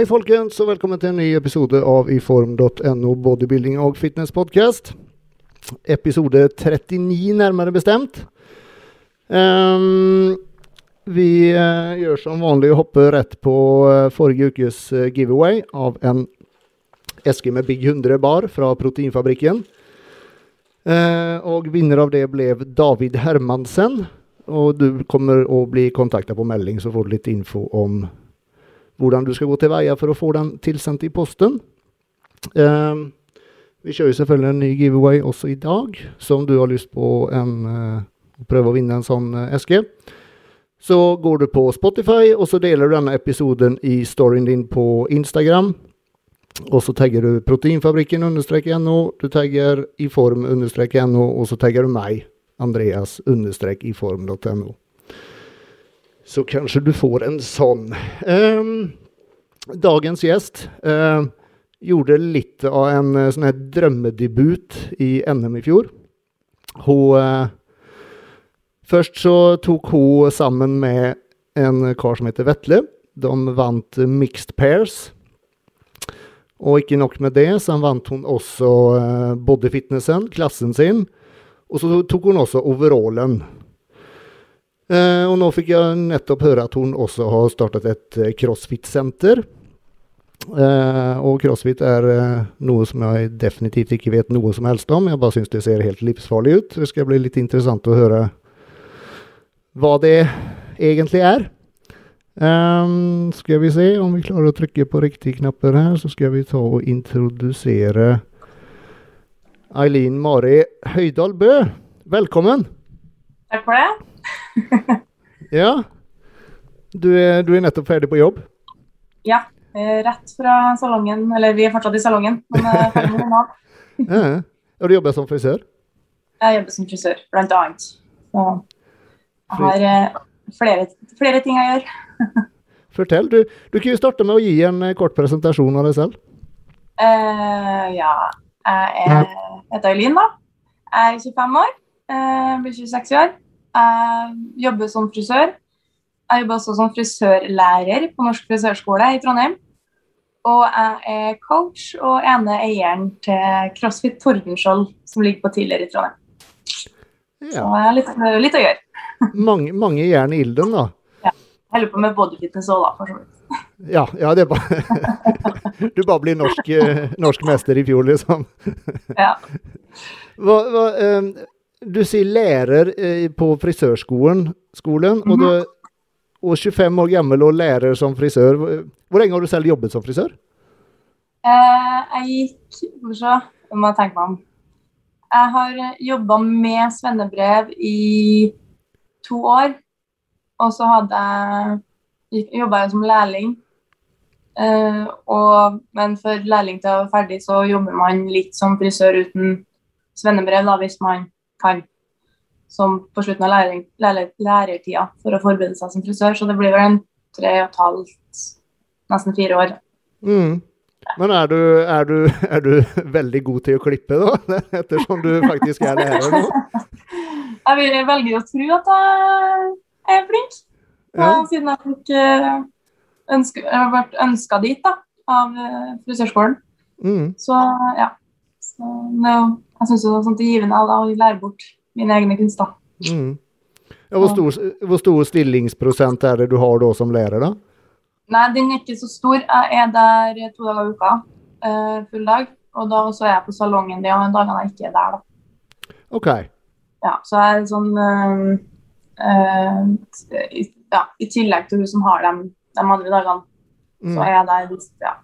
Hei folkens, og velkommen til en ny episode av iform.no bodybuilding og fitness podcast. Episode 39 nærmere bestemt. Um, vi uh, gjør som vanlig og hopper rett på uh, forrige ukes uh, giveaway av en eske med Big 100 bar fra Proteinfabrikken. og vinner av det ble David Hermansen. Og du kommer å bli kontakta på melding, så får du litt info om hvordan du skal gå til veie for å få den tilsendt i posten. Eh, vi kjører selvfølgelig en ny giveaway også i dag, så om du har lyst på en eh, prøve å vinne en sånn uh, eske. Så går du på Spotify, og så deler du denne episoden i storyen din på Instagram. Og så tagger du Proteinfabrikken understrek no, du tagger iform understrek no, og så tagger du meg, Andreas understrek iform.no så kanskje du får en sånn. Um, dagens gjest uh, gjorde litt av en uh, sånn drømmedebut i NM i fjor. Hun uh, Først så tok hun sammen med en kar som heter Vetle. De vant Mixed Pairs. Og ikke nok med det, så vant hun også bodyfitnessen, klassen sin. Og så tok hun også overallen. Eh, og nå fikk jeg nettopp høre at hun også har startet et eh, crossfit-senter. Eh, og crossfit er noe som jeg definitivt ikke vet noe som helst om. Jeg bare syns det ser helt livsfarlig ut. Det skal bli litt interessant å høre hva det egentlig er. Um, skal vi se om vi klarer å trykke på riktige knapper her, så skal vi ta og introdusere Eileen Mari Høydal Bø. Velkommen! Takk for det. ja. Du er, du er, nettopp ferdig på jobb? Ja. Rett fra salongen. Eller vi er fortsatt i salongen, men eh, ferdig med mat. ja. Og du jobber som frisør? Jeg jobber som frisør, blant annet. Så jeg har eh, flere, flere ting jeg gjør. Fortell. Du, du, kan jo starte med å gi en eh, kort presentasjon av deg selv. Uh, ja. Jeg er, heter Eileen, da. Jeg er 25 år. Uh, blir 26 år. Jeg jobber som frisør. Jeg jobber også som frisørlærer på Norsk frisørskole i Trondheim. Og jeg er coach og ene eieren til CrossFit Tordenskjold, som ligger på Tiller i Trondheim. Ja. Så jeg har litt, litt, å gjøre. mange, mange jern i ilden, da. Ja. Jeg holder på med bodyfitness òg, da, for så vidt. Ja, ja, det er bare Du bare blir norsk, eh, norsk mester i fjor, liksom. ja. Hva, hva, um, du sier lærer eh, på frisørskolen, skolen, og, mhm. du, og 25 år gammel og lærer som frisør. Hvor lenge har du selv jobbet som frisør? Eh, jeg gikk Skal vi se, jeg må tenke meg om. Jeg har jobba med svennebrev i to år. Og så hadde jeg jobba som lærling. Eh, og, men for lærling til å være ferdig, så jobber man litt som frisør uten svennebrev, da, hvis man kan som på slutten av læring, lærer, lærertida for å forberede seg som frisør. Så det blir vel en tre og et halvt, nesten fire år. Mm. Men er du, er, du, er du, veldig god til å klippe, da? Ettersom du faktisk er lærer nå? Jeg vil velge å tro at jeg er flink. Ja. Siden jeg fikk eh, ønske, har vært ønska dit da, av eh, frisørskolen. Mm. Så ja. Så, no, jeg syns det er sånt givende å lære bort mine egne kunster. Mm. Ja, hvor, stor, hvor, stor, stillingsprosent er det du har da som lærer, da? Nei, den er ikke så stor. Jeg er der to dager i uka, uh, full dag. Og da så er jeg på salongen de dagene jeg ikke er der, da. OK. Ja, så jeg er sånn øh, øh, ja, I tillegg til hun som har dem de andre dagene, mm. så er jeg der hvis, ja,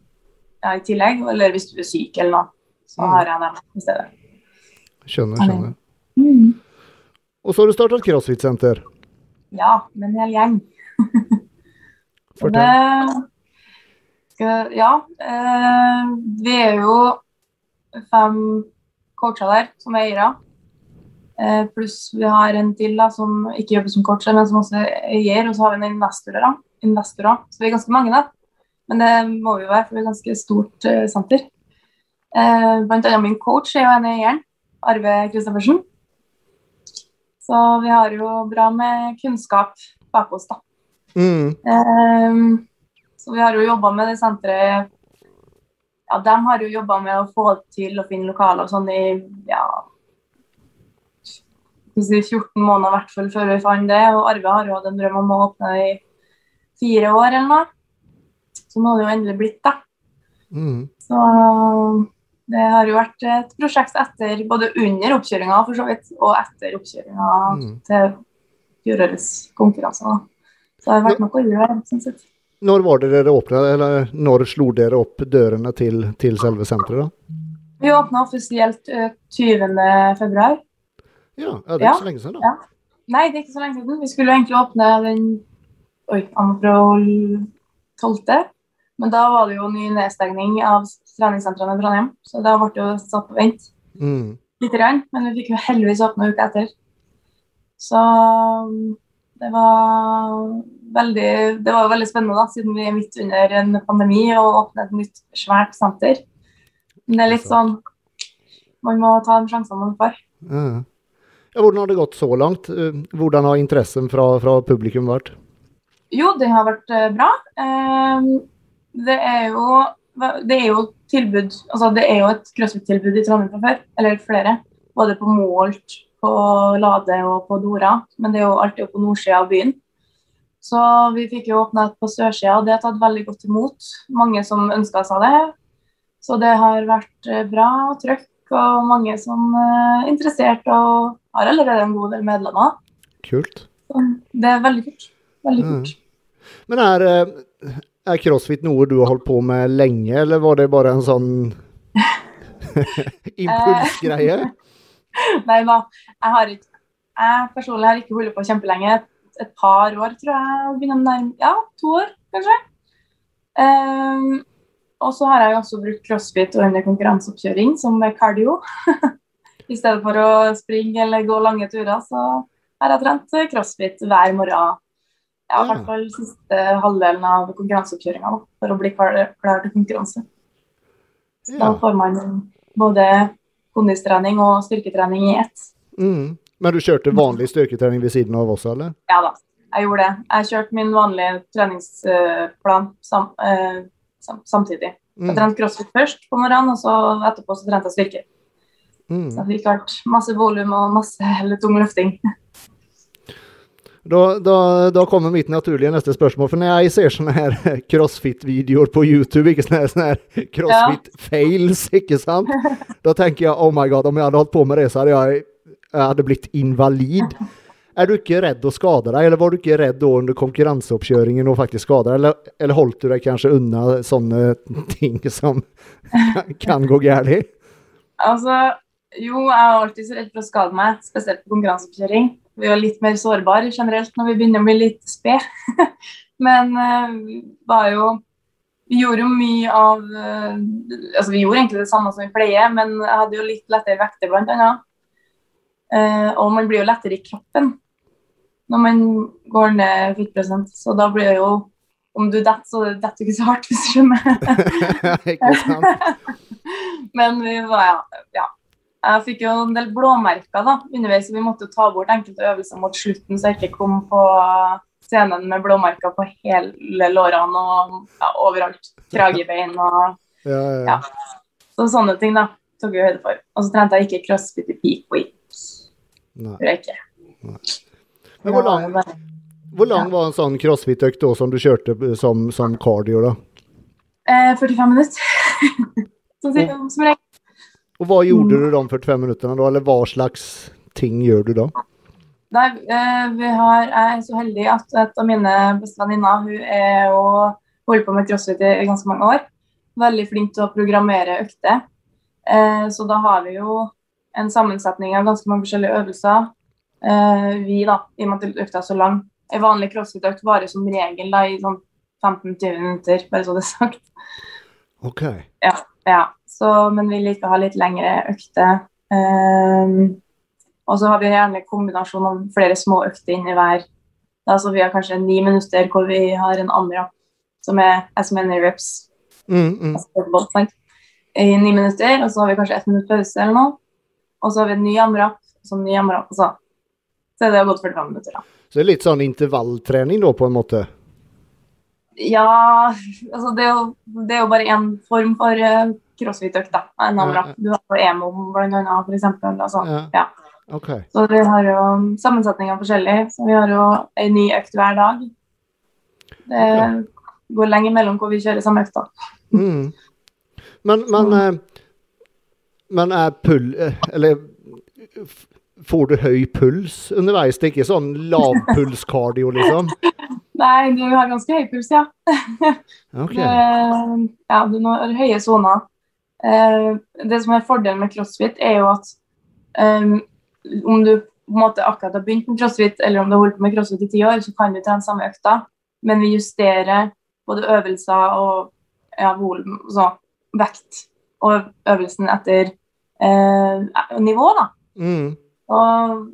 ja, i tillegg. Eller hvis du er syk eller noe, så mm. har jeg dem i stedet. Skjønner, skjønner. Mm. Og så har du starta crossfit-senter. Ja, med en hel gjeng. Fortell. Skal, ja. Eh, vi er jo fem coacher der som er eiere. Eh, pluss vi har en til da, som ikke jobber som coacher, men som også er eier. Og så har vi en investorer. Da. investorer. Så vi er ganske mange, da. Men det må vi jo være, for vi er et ganske stort eh, senter. Eh, blant annet min coach er jo en eieren. Arve Christoffersen. Så vi har jo bra med kunnskap bak oss, da. Mm. Um, Så vi har jo jobba med det senteret Ja, de har jo jobba med å få til å finne lokaler og sånn i ja, 14 måneder i hvert fall før vi fant det. Og Arve har jo hatt en drøm om å åpne i fire år eller noe. Så nå har det jo endelig blitt, da. Mm. Så det har jo vært et prosjekt etter, både under oppkjøringa for så vidt, og etter oppkjøringa Mm. til fjorårets konkurranser. Så det har vært noe å gjøre. sånn sett. Når var det dere åpna, eller når slo dere opp dørene til, til selve senteret? da? Vi åpna offisielt eh, 20. februar. Ja, er det Ja, ikke så lenge siden, da. ja. Nei, det er ikke så lenge siden. Vi skulle egentlig åpne den Oi, april 12. Men da var det jo ny nedstengning av treningssentrene i Trondheim, så da ble det jo satt på vent Mm. litt. Grann, men vi fikk jo heldigvis åpne uka etter. Så det var veldig Det var veldig spennende, da, siden vi er midt under en pandemi og åpner et nytt, svært senter. Men det er litt sånn Man må ta de sjansene man får. Mm. Ja, hvordan har det gått så langt? Eh, Hvordan har interessen fra, fra publikum vært? Jo, det har vært eh, bra. Ehm, det er jo det er jo tilbud altså Det er jo et crossfit-tilbud i Trondheim fra før, eller flere. Både på Målt, på Lade og på Dora. Men det er jo alltid på nordsida av byen. Så vi fikk jo åpna et på sørsida, og det har tatt veldig godt imot. Mange som ønska seg det. Så det har vært bra bra trøkk og mange som er interessert og har allerede en god del medlemmer. Kult. Så det er veldig kult. Veldig Mm. Men er, eh, er crossfit noe du har holdt på med lenge, eller var det bare en sånn impulsgreie? Nei da, jeg har ikke Jeg personlig har ikke holdt på kjempelenge. Et, et par år, tror jeg. Begynner nærme Ja, to år, kanskje. Um, og så har jeg også brukt crossfit og under konkurranseoppkjøring som cardio. I stedet for å springe eller gå lange turer, så har jeg trent crossfit hver morgen. Ja, i hvert fall siste halvdelen av konkurranseoppkjøringa for å bli klar, klar til konkurranse. Så Da får man både kondistrening og styrketrening i ett. Mm. Men du kjørte vanlig styrketrening ved siden av også, eller? Ja da, jeg gjorde det. Jeg kjørte min vanlige treningsplan sam, eh, sam, samtidig. Jeg Mm. trente crossfit først på morgenen, og så etterpå så trente jeg styrke. Så Mm. jeg fikk vært masse volum og masse eller tung løfting. Da, da, da kommer mitt naturlige neste spørsmål. For når jeg ser sånne her crossfit-videoer på YouTube, ikke sånne sånne her crossfit-fails, ikke sant? Da tenker jeg oh my god, om jeg hadde holdt på med det, så hadde jeg, jeg hadde blitt invalid. Er du ikke redd å skade deg, eller var du ikke redd under konkurranseoppkjøringen å faktisk skade deg? Eller, eller holdt du deg kanskje unna sånne ting som kan gå galt? Altså, jo, jeg er alltid så redd for å skade meg, spesielt på konkurranseoppkjøring. Vi var litt mer sårbare generelt når vi begynner å bli litt sped. Men eh, vi var jo Vi gjorde jo mye av eh, Altså, vi gjorde egentlig det samme som vi pleier, men jeg hadde jo litt lettere vekter, blant annet. Eh, og man blir jo lettere i kroppen når man går ned fettprosent. Så da blir det jo Om du detter, så detter du ikke så hardt, hvis du skjønner. ikke sant? Men vi var, ja, ja. Jeg fikk jo en del blåmerker da, underveis, så vi måtte ta bort enkelte øvelser mot slutten, så jeg ikke kom på scenen med blåmerker på hele lårene og ja, overalt. Kragebein og Ja, ja. Ja. så sånne ting, da. Tok vi høyde for. Og så trente jeg ikke crossfit i peak week. Nei. Gjorde jeg ikke. Men hvor lang, hvor lang var en sånn crossfit-økt som du kjørte som, som cardio, da? Eh, 45 minutter. som, som regel. Og hva gjorde du de 45 minuttene da, eller hva slags ting gjør du da? Nei, eh, vi har, jeg er så heldig at et av mine beste venninner hun er og holder på med crossfit i ganske mange år. Veldig flink til å programmere økter. Eh, så da har vi jo en sammensetning av ganske mange forskjellige øvelser. Eh, vi, da, i og med at økta er så lang. En vanlig crossfit-økt varer som regel da, i sånn 15-20 minutter, bare så det er sagt. Ok. Ja, Ja, så, men vi liker å ha litt lengre økter. Um, og så har vi gjerne kombinasjon av flere små økter inni hver. Da, så vi har kanskje ni minutter hvor vi har en andre som er as many reps Mm, mm. altså i ni minutter. Og så har vi kanskje ett minutt pause eller noe. Og så har vi en ny AMRAP, en ny AMRAP, og så. Så det har gått 45 minutter, da. Så det er litt sånn intervalltrening da, på en måte? Ja, altså det er jo, det er jo bare én form for uh, crossfit-økt, da. En annen. Du har jo emo, blant annet, for eksempel. Altså. Ja. Ja. OK. Så vi har jo sammensetninger forskjellig. Så vi har jo en ny økt hver dag. Det går lenge mellom hvor vi kjører samme økta. Mm. Men, men, eh, men er pull... eh, Eller får du høy puls underveis? Det er ikke sånn lavpulskardio, liksom? Nei, du har ganske høy puls, ja. OK. du, ja, du når høye soner. Eh, det som er fordelen med crossfit, er jo at um, om du på en måte akkurat har begynt med crossfit, eller om du har holdt på med crossfit i ti år, så kan du trene samme økta, men vi justerer både øvelser og ja, volum, så vekt og øvelsen etter eh, nivå, da. Mm. Og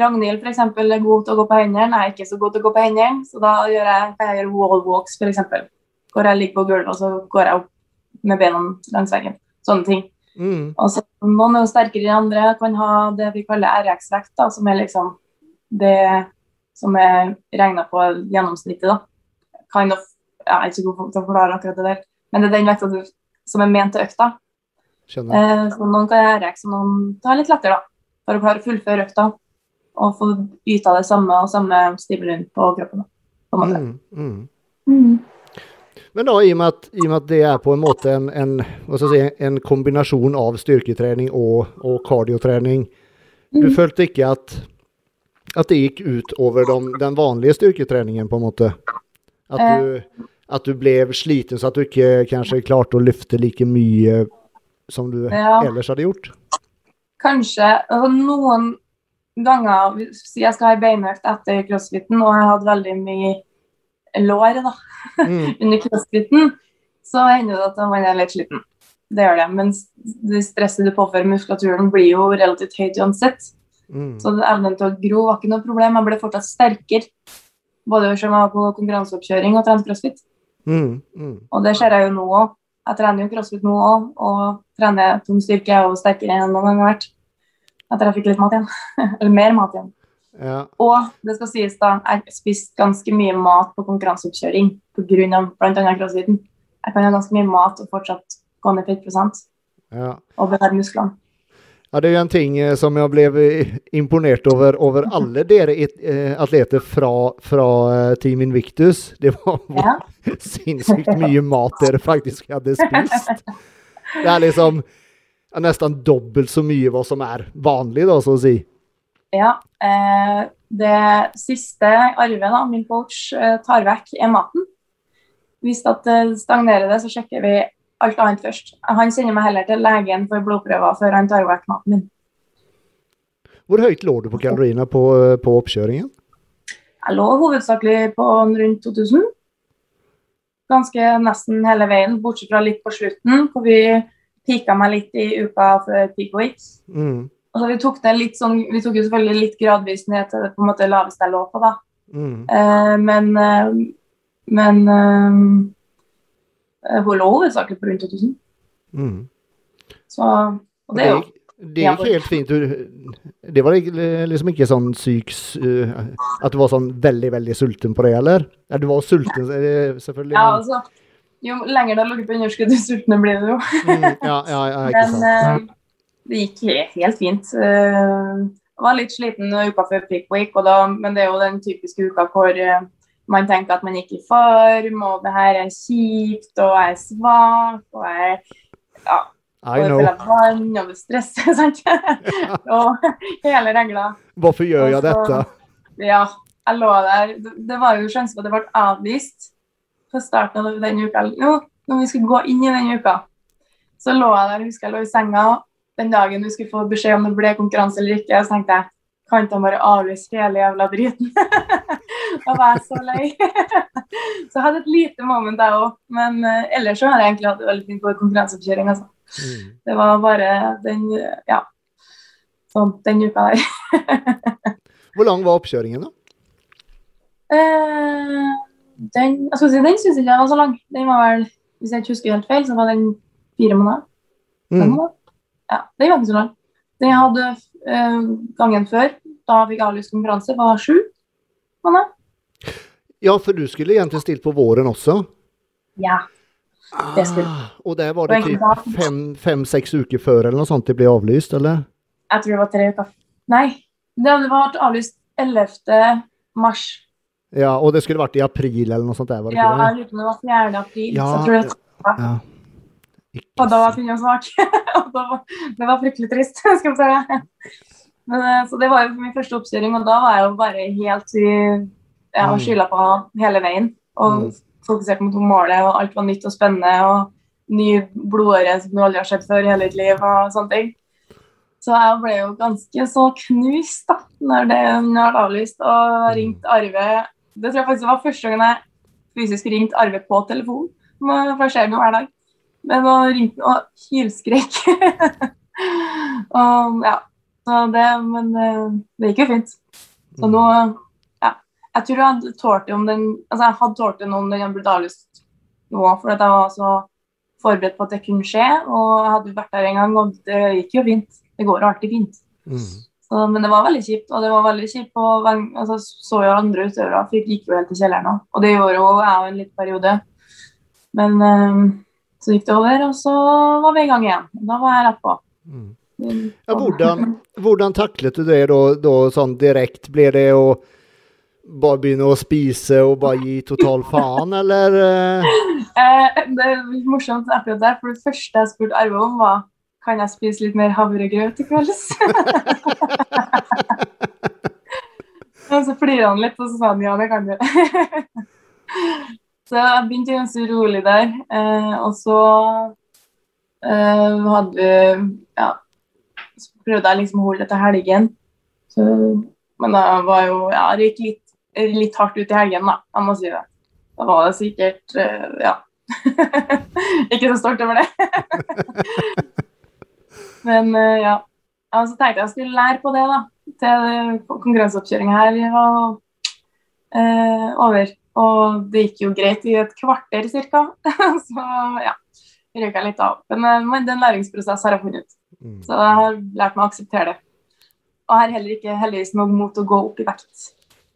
Ragnhild for eksempel, er god til å gå på hendene, jeg er ikke så god til å gå på hendene, så da gjør jeg, kan jeg gjøre wall walks, for eksempel. Hvor jeg ligger på gulvet, og så går jeg opp med beina langs veggen. Sånne ting. Mm. Så Noen er jo sterkere enn andre, kan ha det vi kaller RX-vekt, som er liksom det som er regna på gjennomsnittet. da. Kind of, ja, jeg er ikke god til å forklare akkurat det der, men det er den vekta som er ment til økta. Eh, så noen kan ha RX, og noen tar litt lettere, da. For å klare å fullføre økta. Og få yta det samme og samme stimuli på kroppen. Da, på en måte. Mm. Mm. Men da, i og, med at, i og med at det er på en måte en, en, si, en kombinasjon av styrketrening og, og kardiotrening, du Mm. følte ikke at, at det gikk ut over de, den vanlige styrketreningen, på en måte? At du, at du ble sliten så at du ikke kanskje klarte å løfte like mye som du Ja. ellers hadde gjort? Kanskje altså noen ganger hvis jeg skal ha ei beinøkt etter crossfiten, og jeg har hatt veldig mye lår da, Mm. under crossfiten, så hender det at man er litt sliten. Det gjør det. Men det stresset du påfører muskulaturen, blir jo relativt høyt uansett. Mm. Så evnen til å gro var ikke noe problem. Jeg ble fortsatt sterkere. Både som jeg var på konkurranseoppkjøring og trente crossfit. Mm. Mm. Og det ser jeg jo nå òg. Jeg trener jo crossfit nå òg, og trener tung styrke jeg er jo sterkere enn noen gang har vært. Etter at jeg fikk litt mat igjen. Eller mer mat igjen. Ja. Og det skal sies da, jeg spiste ganske mye mat på konkurranseoppkjøring pga. bl.a. crossfiten. Jeg kan ha ganske mye mat og fortsatt gå ned fettprosent Ja. og bevare musklene. Ja, det er jo en ting eh, som jeg blev eh, imponert over, over alle dere eh, atleter fra, fra Team Invictus. Det var Ja. sinnssykt mye mat dere faktisk hadde spist. Det er liksom nesten dobbelt så mye hva som er vanlig, da, så å si. Ja. Eh, det siste arvet da, min coach, eh, tar vekk, er maten. Hvis det stagnerer det, så sjekker vi alt annet først. Han sender meg heller til legen for blodprøver før han tar vekk maten min. Hvor høyt lå du på kaloriene på, eh, på oppkjøringen? Jeg lå hovedsakelig på rundt 2000. Ganske nesten hele veien, bortsett fra litt på slutten, hvor vi pika meg litt i uka før peak week. Mm. Altså, vi, tok det litt sånn, vi tok jo selvfølgelig litt gradvis ned til det på en måte laveste jeg lå på. da. Mm. Uh, men uh, men uh, hun lå hovedsakelig på rundt 2000. Mm. Så, og det er jo det gikk helt fint. Det var liksom ikke sånn syk At du var sånn veldig, veldig sulten på det, eller? Ja, du var sulten, selvfølgelig. Ja, altså Jo lenger du har ligget på underskudd, jo sultnere blir du jo. Mm, ja, ja, ja, ikke Men sant. eh, det gikk he- helt fint. Eh, jeg var litt sliten uka før pick week, da, men det er jo den typiske uka hvor eh, man tenker at man ikke er i form, og det her er kjipt, og jeg er svak, og jeg ja, I og know. vann, og det stresser, sant? og hele regla. Hvorfor gjør jeg dette? Ja, jeg lå der. Det, det var jo sjanse for at det ble avvist på starten av den uka. Nå, når vi skulle gå inn i den uka, så lå jeg der, husker jeg lå i senga den dagen vi skulle få beskjed om det ble konkurranse eller ikke. Så tenkte jeg kan ikke bare avlyse hele jævla driten? da var jeg så lei. så jeg hadde et lite moment der òg. Men uh, ellers så har jeg egentlig hatt det veldig fint på konkurranseoppkjøring. Altså. Mm. Det var bare den, ja, sånn, den uka der. Hvor lang var oppkjøringen, da? Uh, den jeg skal si, den syns jeg ikke var så lang. Den var vel, Hvis jeg ikke husker helt feil, så var den fire måneder. Fem Mm. måneder. Ja, det var ikke så lang. Den jeg hadde eh, gangen før, da fikk jeg avlyst konkurranse, var sju måneder. Ja, for du skulle egentlig stilt på våren også? Ja. Det skulle- Ah, og der var det typ fem, uker før eller noe sånt det ble avlyst, eller? Jeg tror det var tre uker. Nei, det hadde vært avlyst 11. mars. Ja, og det skulle vært i april eller noe sånt der, var det Ja, ikke jeg lurer på om det var 4. april. Ja, så jeg tror det, var Ja. Ikke og da var. Finn svak. og det var fryktelig trist, skal vi si. Men, eh, så det var jo min første oppkjøring, og da var jeg jo bare helt i ja, Mm. skylda på hele veien. Og Mm. fokusert mot målet, og alt var nytt og spennende. Og ny blodåre som du aldri har sett før i hele ditt liv, og sånne ting. Så jeg ble jo ganske så knust da, når det ble avlyst, og ringte Arve. Det tror jeg faktisk var første gangen jeg fysisk ringte Arve på telefon. For se ham jo hver dag. Men nå ringte og hylskrek. og ja, så det, men eh, det gikk jo fint. Så nå, ja. Jeg tror jeg hadde tålt det om den Altså, jeg hadde tålt det om den blitt avlyst nå, for jeg var så forberedt på at det kunne skje. Og jeg hadde vært der en gang, og det gikk jo fint. Det går alltid fint. Mm. Så, men det var veldig kjipt, og det var veldig kjipt og altså, Så jo andre utøvere gikk jo helt til kjelleren òg, og det gjorde jo jeg òg en liten periode. Men eh, så gikk det over, og så var vi i gang igjen. Da var jeg rett på. Mm. Ja, hvordan, hvordan taklet du det da, da sånn direkte? Ble det å bare begynne å spise og bare gi total faen, eller? eh? Eh, det er morsomt akkurat der, for det første jeg spurte Arve om, var kan jeg spise litt mer havregrøt i kvelds? og så flirer han litt, og så sa han ja, det kan du. Så jeg begynte ganske rolig der. Eh, og så eh, hadde vi ja, så prøvde jeg liksom å holde det til helgen. Så, men da var jo ja, det gikk litt, litt hardt ut i helgen, da. Jeg må si det. Da var det sikkert eh, ja. Ikke så stolt over det. Men eh, ja. ja. Så tenkte jeg jeg skulle lære på det, da. Til konkurranseoppkjøringa her var eh, over. Og det gikk jo greit i et kvarter ca. så ja. røyka litt av. Men, eh, men den læringsprosessen har jeg funnet. Mm. Så jeg har lært meg å akseptere det. Og jeg har heller ikke heldigvis noe mot å gå opp i vekt.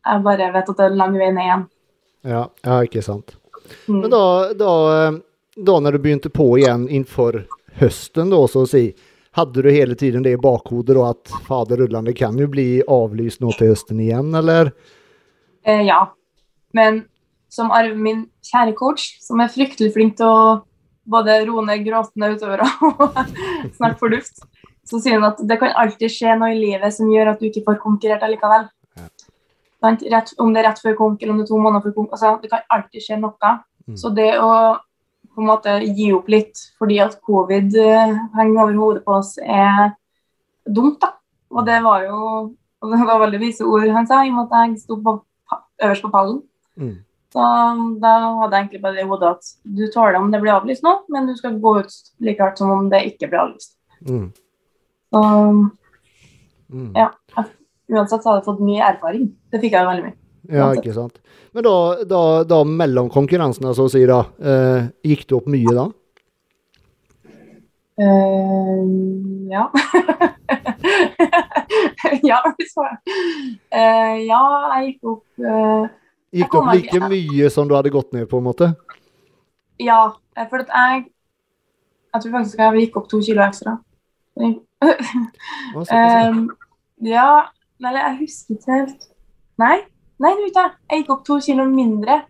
Jeg bare vet at det er lang vei ned igjen. Ja, ja, ikke sant. Mm. Men da, da, eh, da når du begynte på igjen innenfor høsten, da, så å si, hadde du hele tiden det i bakhodet da, at faderullan, det kan jo bli avlyst nå til høsten igjen, eller? Eh, ja. Men som arver min kjære coach, som er fryktelig flink til å både roe ned gråtende utøvere og snakke fornuft, så sier han at det kan alltid skje noe i livet som gjør at du ikke får konkurrert allikevel. Ja. Rett, om det er rett før konk eller om det er to måneder før konk. Altså, det kan alltid skje noe. Mm. Så det å på en måte gi opp litt fordi at covid eh, henger over hodet på oss, er dumt, da. Og det var jo og det var veldig vise ord han sa, i og med at jeg sto på, øverst på pallen. Mm. Så da hadde jeg egentlig bare det i hodet at du tåler om det blir avlyst nå, men du skal gå ut like hardt som om det ikke blir avlyst. Mm. Så Mm. Ja. uansett så hadde jeg fått mye erfaring. Det fikk jeg jo veldig mye. Ja, ikke sant. Men da, da, da mellom konkurransene, så å si, da, eh, gikk det opp mye da? Uh, ja. ja, hvis uh, Ja, jeg gikk opp eh, Gikk det opp like mye som du hadde gått ned på en måte? Ja, eh, for at jeg Jeg tror faktisk jeg gikk opp to kilo ekstra. Ja. Um, ja, nei, jeg husker ikke helt. Nei, nei, du vet jeg. Jeg gikk opp to kilo mindre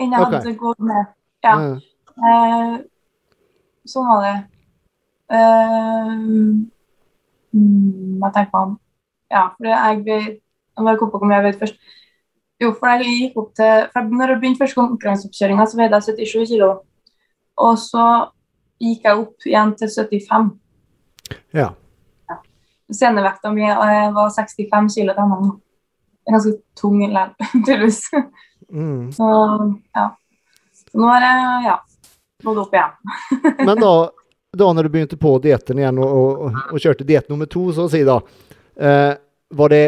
enn jeg okay. hadde gått ned. Ja, Ja. Uh, sånn var det. Uh, mm, jeg tenker på han. Ja, for jeg vet Jeg må komme på hvor mye jeg vet først. Jo, for jeg gikk opp til for Når jeg begynte første konkurranseoppkjøringa, så veide jeg 77 kilo. Og så gikk jeg opp igjen til 75. ja. Scenevekta mi eh, var 65 kilo til er ganske tung likevel, tydeligvis. Mm. Så ja. Så nå har jeg ja, nådd opp igjen. Men da, da når du begynte på dietten igjen og, og, og kjørte diett nummer to, så å si da, eh, var det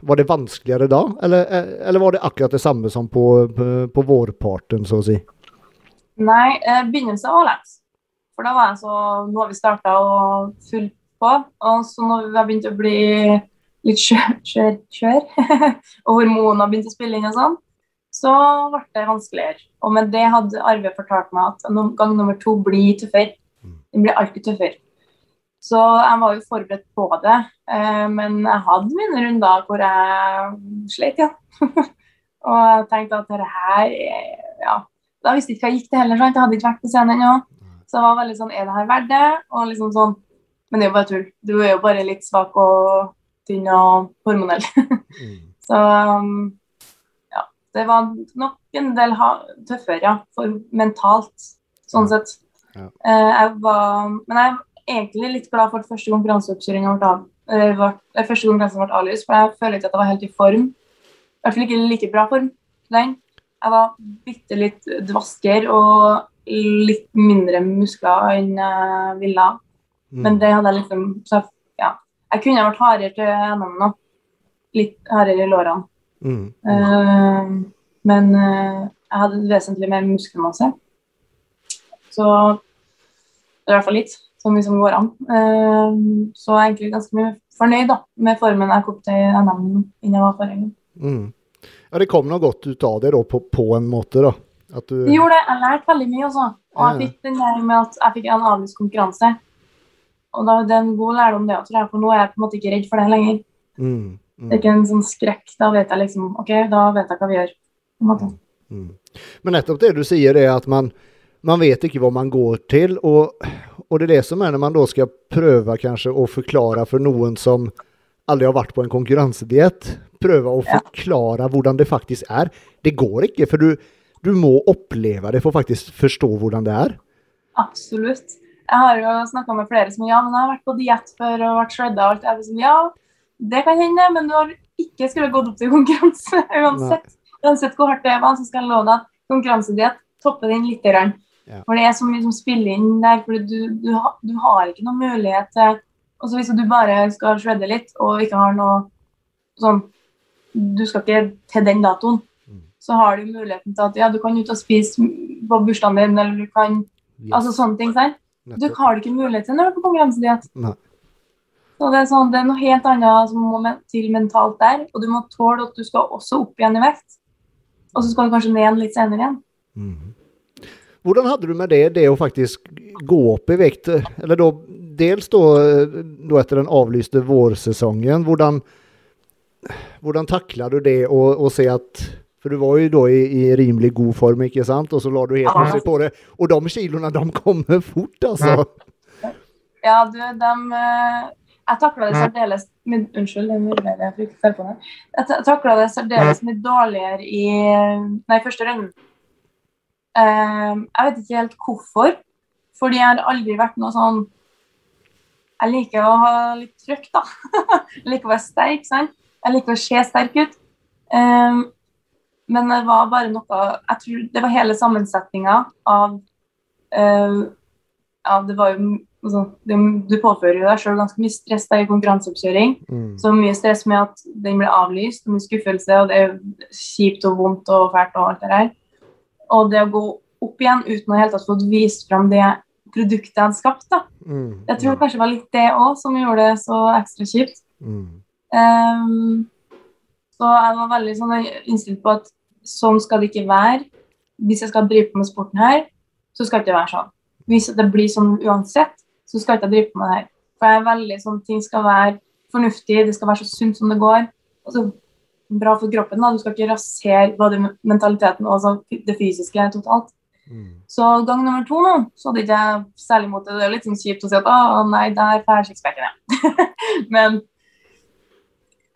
var det vanskeligere da, eller, eller var det akkurat det samme som på, på, på vårparten, så å si? Nei, eh, begynnelsen var lett. For da var jeg så Nå har vi starta og fulgt på. Og så når vi har begynt å bli litt skjør, og hormoner begynte å spille inn og sånn, så ble det vanskeligere. Og med det hadde Arve fortalt meg at gang nummer to blir tøffere. Den blir alltid tøffere. Så jeg var jo forberedt på det, eh, men jeg hadde mine runder hvor jeg slet, ja. og jeg tenkte at dette her er- Ja. Da visste jeg ikke hva jeg gikk til heller, sant? jeg hadde ikke vært på scenen ennå. Så jeg var veldig sånn Er det her verdt det? Og liksom sånn Men det er jo bare tull. Du er jo bare litt svak og tynn og hormonell. Mm. Så um, ja. Det var nok en del tøffere, ja. For mentalt, sånn sett. Ja. Eh, jeg var Men jeg egentlig litt glad for at første konkurranseoppkjøringa ble eh, ble- eh, Første konkurransen ble avlyst, for jeg føler ikke at jeg var helt i form. I hvert fall ikke like bra form lenge. Jeg var bitte litt dvasker og litt mindre muskler enn jeg ville. Mm. Men det hadde jeg liksom så, ja. Jeg kunne vært hardere til gjennom nå. Litt hardere i lårene. Mm. Uh, men uh, jeg hadde vesentlig mer muskelmasse. Så i hvert fall litt. Så mye som går an. Eh, så jeg er egentlig ganske mye fornøyd da, med formen jeg kom til NM innen jeg var forrige gang. Mm. Ja, det kom noe godt ut av det da, på, på en måte, da. At du Det gjorde det. Jeg lærte veldig mye også. Og jeg fikk den der med at jeg fikk en avlyst konkurranse. Og da, det er en god lærdom det, tror jeg, for nå er jeg på en måte ikke redd for det lenger. mm. Det Mm. er ikke en sånn skrekk. Da vet jeg liksom OK, da vet jeg hva vi gjør. På en måte. Mm. Men nettopp det du sier, er at man, man vet ikke hva man går til. Og, og det er det som er når man da skal prøve kanskje å forklare for noen som aldri har vært på en konkurransediett, prøve å forklare hvordan det faktisk er. Det går ikke, for du, du må oppleve det for faktisk forstå hvordan det er. Absolutt. Jeg har jo snakka med flere som ja, men jeg har vært på diett før og vært shredda og alt. Jeg liksom, ja, det kan hende, men du har ikke skulle gått opp til konkurranse uansett. Uansett hvor hardt det var, så skal jeg love deg at konkurransediett topper den litt. Grann. Ja. For det er så mye som spiller inn der. for du, du, du har ikke noen mulighet til altså Hvis du bare skal shredde litt og ikke har noe sånn Du skal ikke til den datoen. Mm. Så har du muligheten til at ja, du kan ut og spise på bursdagen din, eller du kan Altså sånne ting. sant? Du har det ikke mulighet til når du er på konkurransediett. Så det er, sånn, det er noe helt annet som må til mentalt der. Og du må tåle at du skal også opp igjen i vekt. Og så skal du kanskje ned litt senere igjen. Mm. Hvordan hadde du med det, det å faktisk gå opp i vekt? Eller da, dels da, da etter den avlyste vårsesongen, hvordan, hvordan taklet du det å, å se at For du var jo da i, i rimelig god form, ikke sant? Og så la du helt plutselig på det. Og de kiloene, de kommer fort, altså. Ja, du, dem eh, Jeg takla det særdeles Unnskyld, jeg fikk det. Jeg takla det særdeles mye dårligere i Nei, første runden. Eh, jeg vet ikke helt hvorfor. Fordi jeg har aldri vært noe sånn Jeg liker å ha litt trøkk, da. jeg liker å være sterk, sant. Jeg liker å se sterk ut. Eh, men det var bare noe Jeg tror det var hele sammensetninga av eh, Ja, det var jo altså, Du påfører jo deg sjøl ganske mye stress da i konkurranseoppkjøring. Mm. Så mye stress med at den ble avlyst, mye skuffelse, og det er kjipt og vondt og fælt og alt det der. Og det å gå opp igjen uten å helt ha tatt fått vist fram det produktet jeg hadde skapt, da. Mm. Jeg tror kanskje det var litt det òg som gjorde det så ekstra kjipt. Mm. Um, så jeg var veldig sånn innstilt på at sånn skal det ikke være. Hvis jeg skal drive på med sporten her, så skal det ikke være sånn. Hvis det blir sånn uansett, så skal jeg ikke drive på med det her. For jeg er veldig sånn, ting skal være fornuftig, det skal være så sunt som det går. Og så bra for kroppen. da, Du skal ikke rasere både mentaliteten og altså det fysiske totalt. Mm. Så gang nummer to nå, så hadde ikke jeg særlig mot det. Det er litt sånn kjipt å si at å nei, der får jeg sixpacken, ja. Men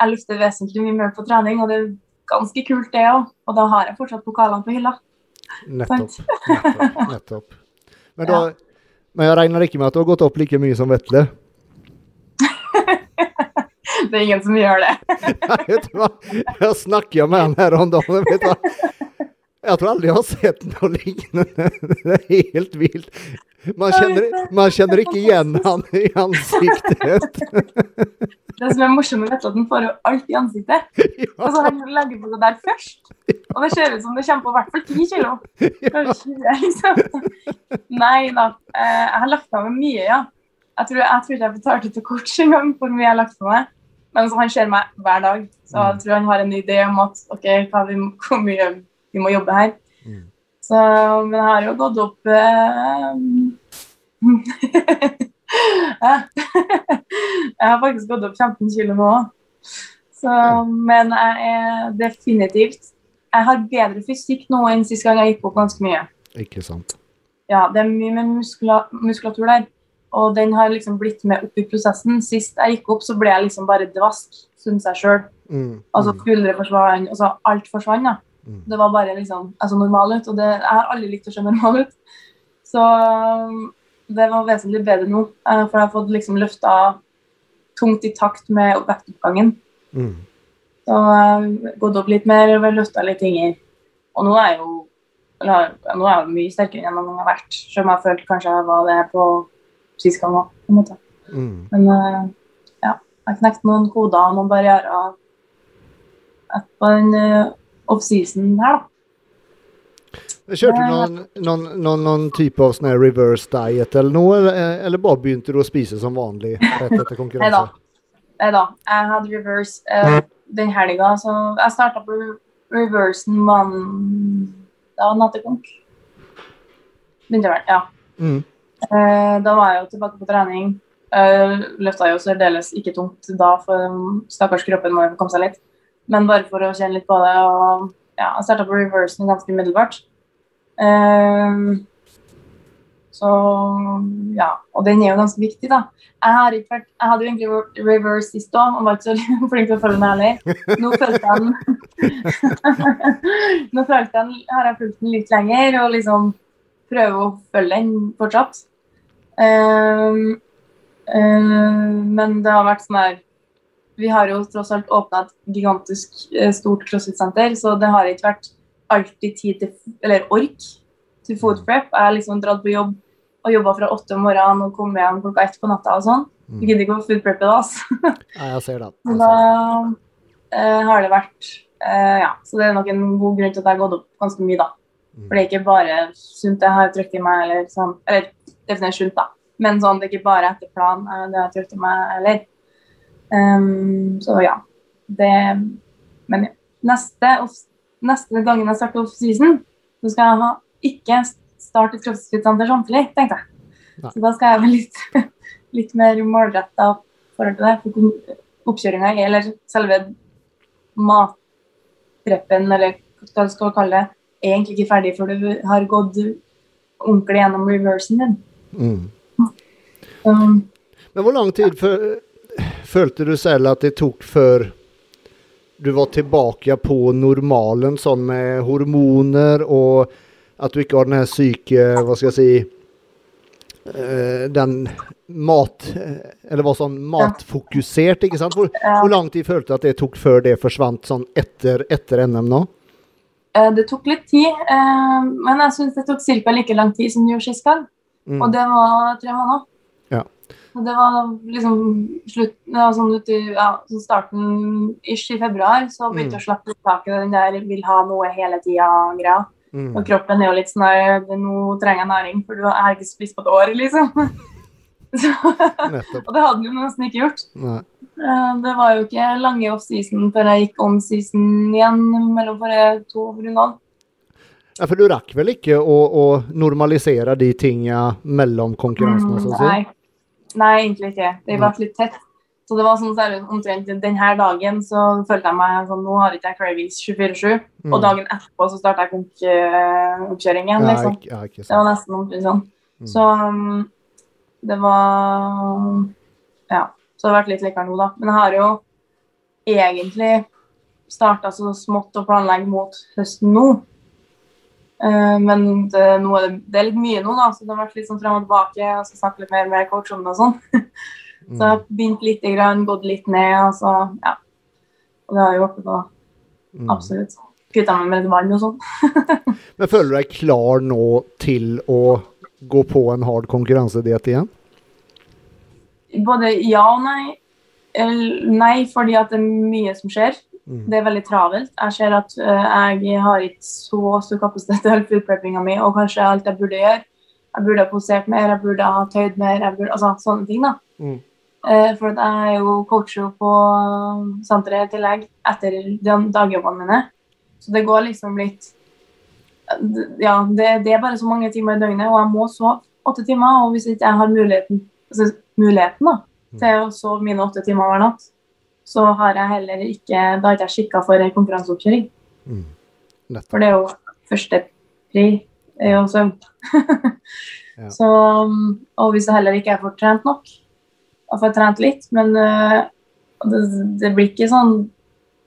jeg løfter vesentlig mye mer på trening, og det er ganske kult det òg. Og da har jeg fortsatt pokalene på hylla. Nettopp. nettopp. nettopp. Men, da, men jeg regner ikke med at du har gått opp like mye som Vetle? Det er ingen som gjør det. Jeg vet du hva? Jeg snakker med han her om dagen. Vet du hva? Jeg tror aldri jeg har sett noe lignende. Det er helt vilt. Man kjenner, man kjenner ikke igjen han i ansiktet. Det som er morsomt er at han får jo alt i ansiktet. Og så han legger på det der først. Og det ser ut som det kommer på i hvert fall 10 kilo. Kanskje 20, liksom. Nei da. Eh, Jeg har lagt på meg mye, ja. Jeg tror, jeg tror ikke jeg betalte til kort engang hvor mye jeg har lagt på meg. Men så han ser meg hver dag, så jeg tror han har en idé om at OK, vi, hvor mye vi må jobbe her. Mm. Så, men jeg har jo gått opp eh, Jeg har faktisk gått opp 15 kg nå òg. Men jeg er definitivt Jeg har bedre fysikk nå enn sist gang jeg gikk opp ganske mye. Ikke sant. Ja, det er mye med muskulatur der. Og den har liksom blitt med opp i prosessen. Sist jeg gikk opp, så ble jeg liksom bare dvask, syns jeg sjøl. Mm. Altså mm. skuldre forsvant, altså alt forsvant. da. Mm. Det var bare liksom altså normal ut, og det, jeg har aldri likt å se normal ut. Så det var vesentlig bedre nå, eh, for jeg har fått liksom løfta tungt i takt med vektoppgangen. Mm. Så jeg har gått opp litt mer løfta litt ting. Og nå er jeg jo eller, nå er jeg mye sterkere enn jeg har vært, selv om jeg følte kanskje jeg var det på sist kan ha. på en måte. Mm. Men uh, ja, jeg knekte noen koder og noen barrierer på den uh, offseason her, da. Kjørte du noen, noen, noen, noen type av sånn reverse diet eller noe, eller, eller bare begynte du å spise som vanlig rett etter konkurranse? Nei da. Jeg hadde reverse uh, den helga, så jeg starta på reversen mandag natt til konk. Begynte vel, ja. Mm. Uh, da var jeg jo tilbake på trening. Uh, løfta jo særdeles ikke tungt da, for stakkars kroppen må jo komme seg litt. Men bare for å kjenne litt på det. og ja, Jeg starta på reversen ganske umiddelbart. Uh, så ja, og den er jo ganske viktig, da. Jeg, vært, jeg hadde jo egentlig reverse sist òg, og var ikke så flink til å følge den heller. Nå følte jeg den Nå følte jeg, den, har jeg fulgt den litt lenger og liksom prøver å følge den fortsatt. Uh, uh, men det har vært sånn her Vi har jo tross alt åpna et gigantisk stort crossfit-senter, så det har ikke vært alltid tid til, eller ork til food prep. Jeg har liksom dratt på jobb og jobba fra åtte om morgenen og kom hjem klokka ett på natta og sånn. Du gidder ikke å food preppe da, altså. Ja, jeg ser det. Så da uh, har det vært uh, Ja, så det er nok en god grunn til at jeg har gått opp ganske mye, da. For det er ikke bare sunt jeg har trøkk i meg, eller sånn Eller definert sunt, da. Men sånn, det er ikke bare etter plan det har trykt i meg heller. Um, så ja. Det Men ja. Neste, neste gangen jeg starter off-season, så skal jeg ha ikke starte et crossfit-senter samtidig, tenkte jeg. Nei. Så da skal jeg være litt, litt mer målretta forhold til det. For oppkjøringa, eller selve matpreppen, eller hva du skal kalle det, er egentlig ikke ferdig før du har gått ordentlig gjennom reversen din. Mm. Um, Men hvor lang tid fø- følte du selv at det tok før du var tilbake på normalen, sånn med hormoner, og at du ikke har den her syke Hva skal jeg si eh, Den mat... Eller var sånn matfokusert, ikke sant? Hvor, hvor lang tid følte du at det tok før det forsvant sånn etter, etter NM nå? eh, det tok litt tid, eh, men jeg syns det tok ca. like lang tid som det gjorde sist gang. Mm. Og det var tre måneder. Ja. Og det var liksom slutt, ja, sånn uti, ja, sånn starten ish i februar, så begynte Mm. jeg å slappe litt tak i den der 'vil ha noe hele tida'-greia. Mm. Og kroppen er jo litt sånn der det- 'nå trenger jeg næring', for du har ikke spist på et år, liksom. Så, og det hadde jo nesten ikke gjort. Nei. Eh, Det var jo ikke lange off-season før jeg gikk on-season igjen mellom forrige to rundene. Ja, for du rakk vel ikke å, å normalisere de tinga mellom konkurransene? Mm, Nei. Nei, egentlig ikke. Det ble litt tett. Så det var sånn seriøst, omtrent denne dagen så følte jeg meg sånn Nå har ikke jeg cravings 24-7. Mm. Og dagen etterpå så starta jeg konk-oppkjøring Ja, liksom. ikke, ja, ikke Det var nesten omtrent sånn. Mm. Så um, det var Ja. Så det har vært litt likere nå, da. Men jeg har jo egentlig starta så smått å planlegge mot høsten nå. Eh, men det, nå er det, er litt mye nå, da, så det har vært litt sånn frem og tilbake. Og så snakket litt mer med coach om det og sånn. Så jeg har begynt lite grann, gått litt ned, og så ja. Og det har hjulpet på, da. Mm. Absolutt. Kutta meg med litt vann og sånn. Men føler du deg klar nå til å gå på en hard konkurransediett igjen? Både ja og nei. Nei, fordi at det er mye som skjer. Mm. Det er veldig travelt. Jeg ser at uh, jeg har ikke så stor kapasitet til food preppinga mi, og kanskje alt jeg burde gjøre. Jeg burde ha posert mer, jeg burde ha tøyd mer, jeg burde, altså sånne ting. da. Mm. Uh, for jeg er jo coacher på senteret i tillegg etter dagjobbene mine. Så det går liksom litt Ja, det, det er bare så mange timer i døgnet, og jeg må sove åtte timer. Og hvis ikke jeg har muligheten, altså, muligheten da, til å sove mine åtte timer hver natt, så har jeg heller ikke Da har ikke jeg skikka for en konkurranseoppkjøring. Mm. For det er jo første pri, er jo søvn. Ja. Så, og hvis jeg heller ikke får trent nok, jeg får trent litt, men uh, det, det blir ikke sånn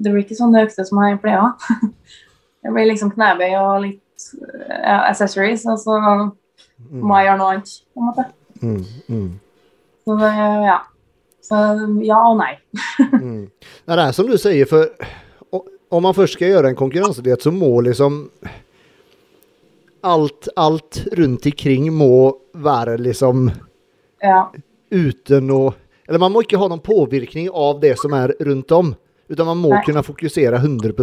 det blir ikke sånn økte som jeg pleier å ha. Det blir liksom knebøy og litt uh, accessories, og så må jeg gjøre noe annet, på en måte. Mm, mm, Så det, ja. Så ja og nei. mm. Det er som du sier, for om man først skal gjøre en konkurransediett, så må liksom alt, alt rundt ikring må være liksom Ja. uten å Eller man må ikke ha noen påvirkning av det som er rundt om. Utan man må Nei. kunne fokusere 100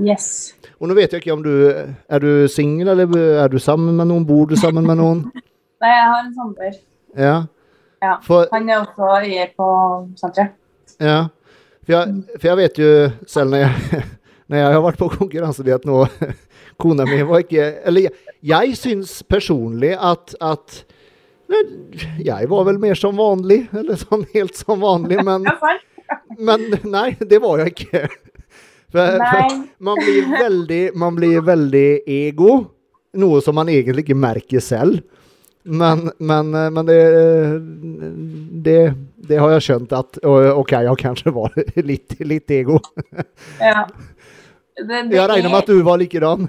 Yes. Og nå vet jeg ikke om du Er du singel, eller er du sammen med noen? Bor du sammen med noen? Nei, jeg har en samboer. Ja. Ja. For, Han er også eier på senteret. ja. For, jeg, for jeg vet jo selv når jeg, når jeg har vært på konkurransediett nå Kona mi var ikke Eller jeg, jeg syns personlig at, at Jeg var vel mer som vanlig, eller sånn helt som vanlig, men, men nei, det var jeg ikke. For, for man blir veldig Man blir veldig ego. Noe som man egentlig ikke merker selv. Men, men, men det, det, det har jeg skjønt at OK, jeg kanskje var litt, litt ego. Ja. Det, Jeg regner med at du var likedan.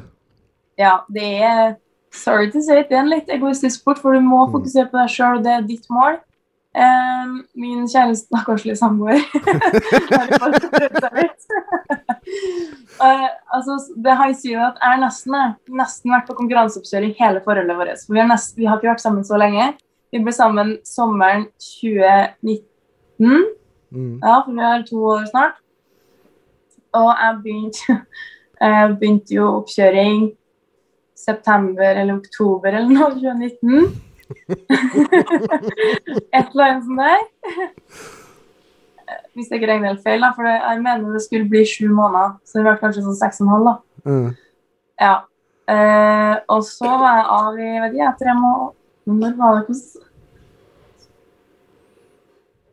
Ja, det er Sorry to say it, det er en litt egoistisk sport, for du må Mm. fokusere på deg sjøl, og det er ditt mål. Min kjære stakkarslige samboer. Eh, altså, det sier at har nesten, nesten vært på konkurranseoppkjøring hele forholdet vårt. For vi nest, vi har ikke vært sammen så lenge. Vi ble sammen sommeren 2019. Mm. Ja, for vi har to år snart. Og jeg begynte, jeg begynte jo oppkjøring september eller oktober eller noe, 2019. Et eller annet sånt der. Hvis jeg ikke regner helt feil, da, for jeg mener det skulle bli sju måneder. Så det var kanskje sånn seks og en halv, da. Mm. Ja. Eh, og så var jeg av i vet ikke, jeg, tre måneder Når var det hvordan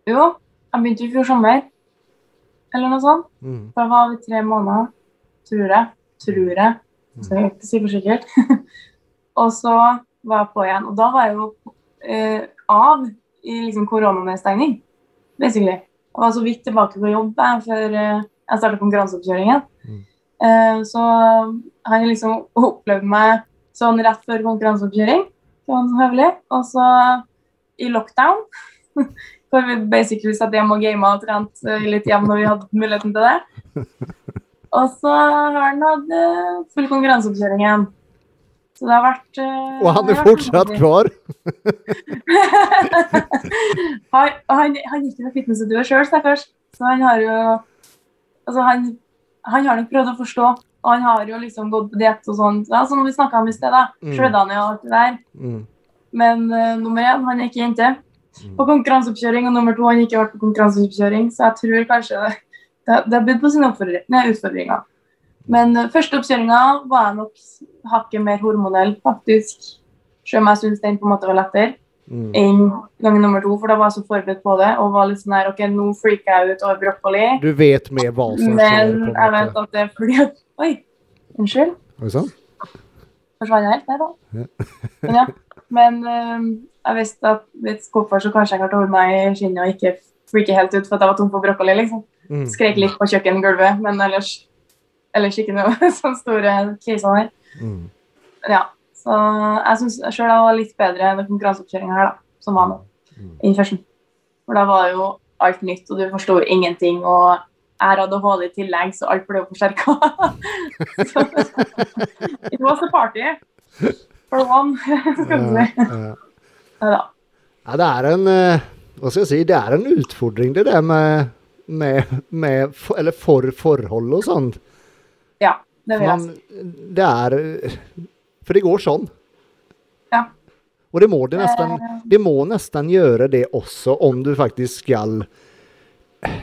Jo, jeg begynte i fjor sommer. Eller noe sånt. Mm. Da var vi tre måneder, tror jeg. Tror jeg. Så jeg kan ikke si for sikkert. og så var på igjen. Og da var jeg jo eh, av i liksom koronanedstengning, basically. Jeg var så vidt tilbake på jobb jeg, før eh, jeg startet konkurranseoppkjøringen. Mm. Eh, så han liksom opplevde meg sånn rett før konkurranseoppkjøring, sånn. Og så i lockdown, hvor vi basically satt hjemme og gama og trent eh, litt hjem når vi hadde muligheten til det. Og så har han hatt eh, full konkurranseoppkjøring igjen. Så det har vært uh, Og han er har fortsatt klar. han, han, han gikk jo med fitnessstudio sjøl, stakkars. Så han har jo Altså, han, han har nok prøvd å forstå. Og han har jo liksom gått på diett og sånn, ja, som vi snakka om i sted. da. Mm. Shredda ned og alt det der. Mm. Men uh, nummer én, han er ikke jente Mm. på konkurranseoppkjøring. Og nummer to, han har ikke vært på konkurranseoppkjøring. Så jeg tror kanskje det, det, det har bydd på sine utfordringer. Men eh, første oppkjøringa var jeg nok hakket mer hormonell, faktisk. Selv om jeg syns den på en måte var lettere Mm. enn gang nummer to, for da var jeg så forberedt på det og var litt sånn her OK, nå freaker jeg ut over brokkoli. Du vet mer hva som skjer. Men jeg vet at det er fordi at Oi, unnskyld. Oi, sann. Forsvant jeg helt? der, da. Men ja. Men øh, jeg visste at hvis hvorfor så kanskje jeg klarte å holde meg i skinnet og ikke freake helt ut for at jeg var tom for brokkoli, liksom. Mm. Skrek litt på kjøkkengulvet, men ellers, ellers ikke noe sånn store kriser der. Mm. Ja. Så jeg syns sjøl jeg var litt bedre den konkurranseoppkjøringa her, da, som var nå, Mm. i førsten. For da var det jo alt nytt, og du forsto ingenting. Og jeg har ADHD i tillegg, så alt ble jo forsterka. It was a party for one, skal du si. Ja, ja. Det er en eh, Hva skal jeg si? Det er en utfordring, det der med, med, med for, Eller for forhold og sånn. Ja, det vil jeg si. det er For det går sånn. Ja. Og det må det nesten Det må nesten gjøre det også, om du faktisk skal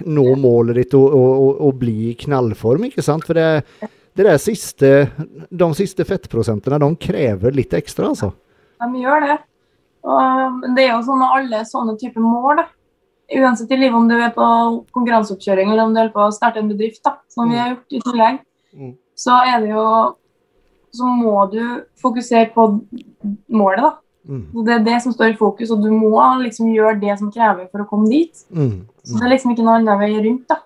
nå målet ditt og, og, og, bli i knallform, ikke sant? For det, det der siste, de siste fettprosentene de krever litt ekstra, altså. De gjør det. Og det er jo sånn med alle sånne typer mål, da. Uansett i livet om du er på konkurranseoppkjøring eller om du holder på å starte en bedrift, da, som vi har gjort i tillegg. Så er det jo Så må du fokusere på målet, da. Mm. Det er det som står i fokus, og du må liksom gjøre det som krever for å komme dit. Mm. Så det er liksom ikke noe annen vei rundt, da.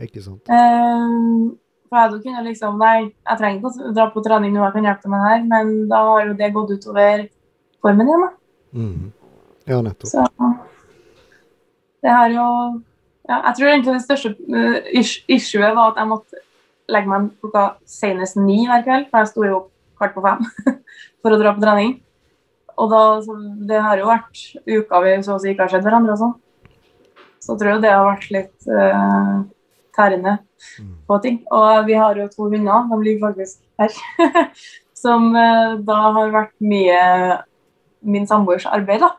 Ikke sant. Eh, for jeg kunnet liksom Nei, jeg trenger ikke å dra på trening nå, jeg kan hjelpe deg med det her, men da har jo det gått utover formen din, da. Mm. Ja, nettopp. Så det har jo ja, Jeg tror egentlig det største uh, issuet var at jeg måtte legge meg klokka senest ni hver kveld, for jeg sto jo opp kvart på fem for å dra på trening. Og da, så det har jo vært uker vi så å si ikke har sett hverandre og sånn. Så jeg tror jeg det har vært litt uh, tærende Mm. på ting. Og vi har jo to hunder, de ligger faktisk her, som uh, da har vært mye min samboers arbeid, da.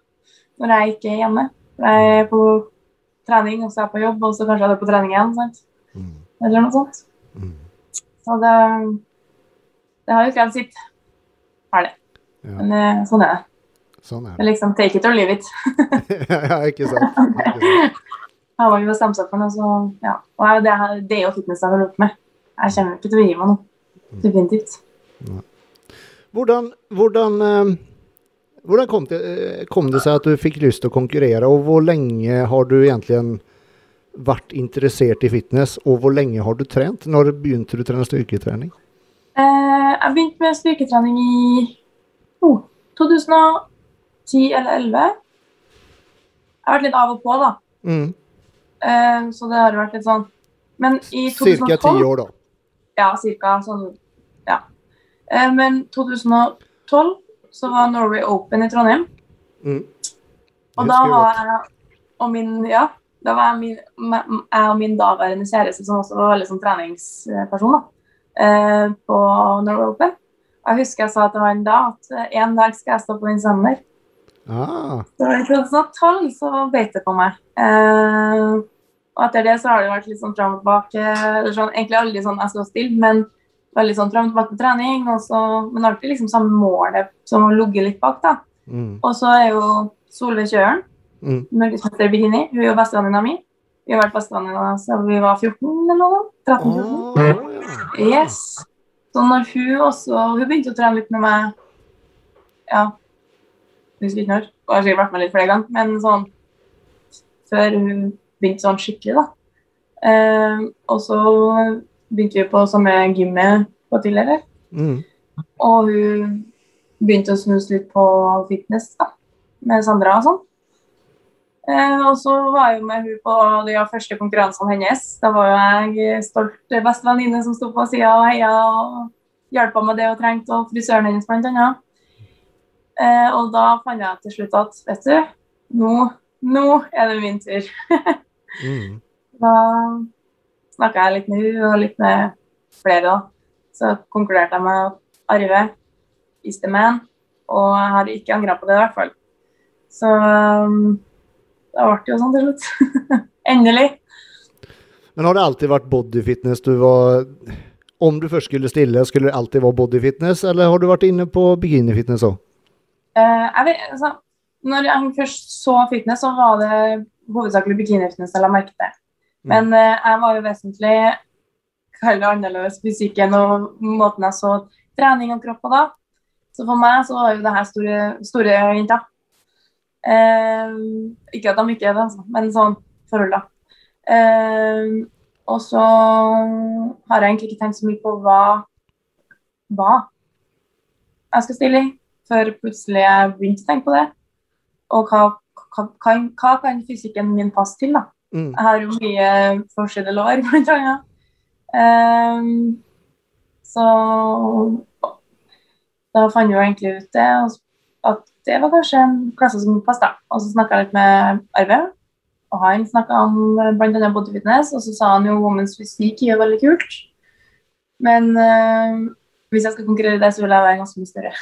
Når jeg ikke er hjemme. Jeg er på trening, og så er jeg på jobb, og så kanskje jeg er på trening igjen. sant? Mm. Eller noe sånt. Mm. Så det, det har jo krevd sitt. Har det. Ja, Men eh, sånn er det. sånn er Det det. er liksom take it or leave it. ja, ikke sant. Har man bestemt seg for noe, så ja. Og det, er- det er jo fitness jeg har holdt med. Jeg kommer ikke til å gi meg nå. Definitivt. Hvordan, hvordan, eh, hvordan kom, det, eh, kom det seg at du fikk lyst til å konkurrere, og hvor lenge har du egentlig vært interessert i fitness, og hvor lenge har du trent? Når begynte du å trene styrketrening? Eh, jeg begynte med styrketrening i oh, 2010 eller 2011. Jeg har vært litt av og på, da. Mm. Eh, så det har vært litt sånn. Men i 2012 Cirka ti år, da. Ja, cirka sånn. Ja. Eh, men 2012 så var Norway Open i Trondheim. Mm. Og da var jeg og min Ja, da var min, jeg og min daværende kjæreste, som også var veldig sånn treningsperson, da, eh, på Norway Open. Jeg husker jeg sa til han da at eh, en dag skal jeg stå på den scenen der. Ah, Så i 2012 så beit det på meg. Eh, og etter det så har det vært litt sånn fram og tilbake. Sånn, egentlig aldri sånn jeg står stille, men veldig sånn fram og tilbake på trening. Og så, men alltid liksom samme målet som har ligget litt bak, da. mm. Og så er jo Solveig Kjøren, Mm. norgesmester i bikini, hun er jo bestevenninna mi. Vi har vært bestevenninner siden vi var 14 eller noe. 13-14. Oh. ja. Yes. Så når hun også Hun begynte å trene litt med meg Ja, jeg husker ikke når. Og har sikkert vært med litt flere ganger, men sånn før hun begynte sånn skikkelig, da. Eh, og så begynte vi på samme gymmet på tidligere. Mm. Og hun begynte å snuse litt på fitness da, med Sandra og sånn. Eh, og så var jeg med hun på de første konkurransene hennes. Da var jo jeg stolt bestevenninne som sto på sida og heia og hjalp henne med det hun trengte, og frisøren hennes annet. Eh, og da fant jeg til slutt at vet du, nå, nå er det min tur. Mm. Da snakka jeg litt med hun og litt med flere. da. Så konkluderte jeg med Arve is the man, og jeg har ikke angra på det i hvert fall. Så um, da ble det jo sånn til slutt. Endelig. Men har det alltid vært bodyfitness du var Om du først skulle stille, skulle det alltid være bodyfitness, eller har du vært inne på bikinifitness òg? Eh, altså, når jeg først så fitness, så var det hovedsakelig bikinifitness jeg la merke til. Men eh, jeg var jo vesentlig kall det annerledes fysikken og måten jeg så trening og kropp på da. Så for meg så var jo det her store, store jenter. Eh, ikke at de ikke er det, altså, men sånn forhold, da. Eh, og så har jeg egentlig ikke tenkt så mye på hva, hva jeg skal stille i, før plutselig jeg begynte å tenke på det. Og hva, hva, hva, hva kan fysikken min passe til, da? Mm. Jeg har jo mye forskjellige lår, blant annet. Ehm, så da fant jeg jo egentlig ut det, at det var kanskje en klasse som passet. Og så snakka jeg litt med Arve, og han snakka om bl.a. body fitness, og så sa han jo women's Physique er veldig kult. Men eh, hvis jeg skal konkurrere i det, så vil jeg være ganske mye større.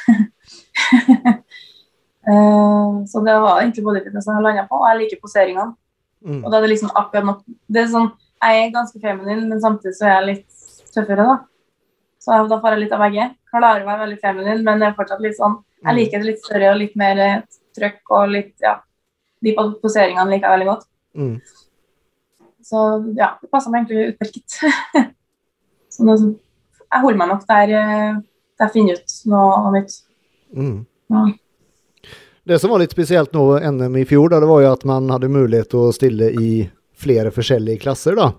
uh, så det var egentlig body fitness jeg landa på, og jeg liker poseringene. Mm. Og da er det liksom akkurat nok Det er sånn, Jeg er ganske feminin, men samtidig så er jeg litt tøffere, da. Så da får jeg litt av begge. Klarer være veldig feminin, men jeg er fortsatt litt sånn Jeg liker det litt større og litt mer eh, trøkk og litt Ja. De poseringene liker jeg veldig godt. Mm. Så ja, det passer meg egentlig utmerket. så nå, jeg holder meg nok der, eh, der jeg finner ut noe, noe nytt. Mm. Ja. Det som var litt spesielt nå NM i fjor, da, det var jo at man hadde mulighet til å stille i flere forskjellige klasser. da.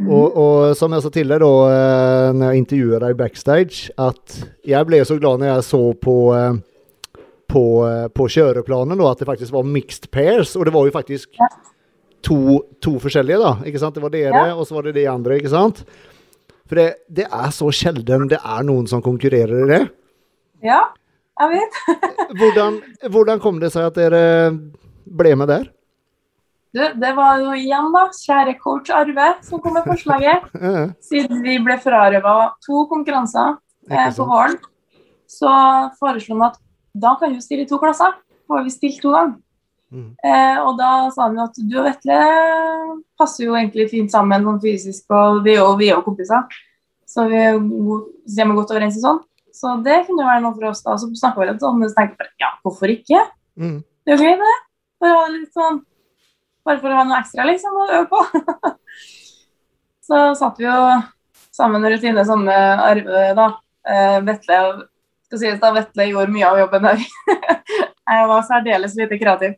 Og, og som jeg sa deg da eh, når jeg intervjuet deg backstage, at jeg ble så glad når jeg så på eh, på, eh, på kjøreplanen da, at det faktisk var mixed pairs, og det var jo faktisk Ja. to, to forskjellige, da. ikke sant? Det var dere, og så var det de andre, ikke sant? For det, det er så sjelden det er noen som konkurrerer i det. ja, jeg vet. Hvordan, hvordan kom det seg at dere ble med der? Du, det var jo igjen, da, kjære coach Arve, som kom med forslaget. Siden vi ble frarøva to konkurranser eh, på våren, så foreslo han at da kan du stille i to klasser. Da har vi stilt to ganger. Mm. Eh, og da sa han jo at du og Vetle passer jo egentlig fint sammen sånn fysisk, og vi er jo, vi er jo kompiser. Så vi er kommer godt overens i sånn. Så det kunne jo være noe for oss da. Så snakka vi litt om det, så tenkte jeg bare ja, hvorfor ikke? Mm. Det er jo gøy, det. Bare, ha litt sånn, bare for å ha noe ekstra, liksom, å øve på. så satt vi jo sammen med rutine samme Arve, da. Eh, Vetle skal sies da, Vetle gjorde mye av jobben der. Jeg var særdeles lite kreativ.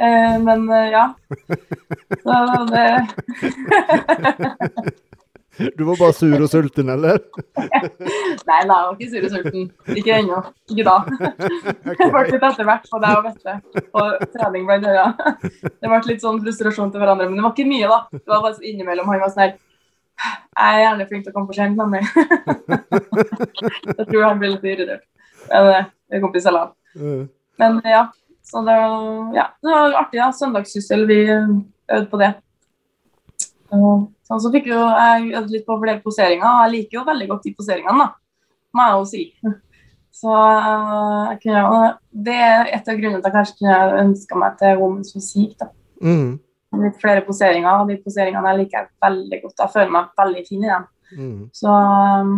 Eh, men eh, ja. Så det Du var bare sur og sulten, eller? Nei, nei, jeg var ikke sur og sulten. Ikke ennå. Ikke da. Det ble litt etter hvert på deg og Vette Og trening ble øya. Det ble litt sånn frustrasjon til hverandre, men det var ikke mye, da. Det var bare så innimellom han var sånn her Jeg er gjerne flink til å komme for sent, nemlig. Jeg tror han ble litt irritert. Men det vi er kompiser likevel. Eh, Men ja. Så det, ja, det var artig, da. Søndagssyssel. Vi øvde på det. Sånn, så fikk jo jeg øvd litt på flere poseringer. og Jeg liker jo veldig godt de poseringene, da. Må jeg jo si. Så eh, kunne, det er et av grunnene til at jeg kanskje kunne ønska meg til Women's Musikk. da. Mm. Litt flere poseringer, og de poseringene jeg liker jeg veldig godt. Jeg føler meg veldig fin i dem. Mm. Så um,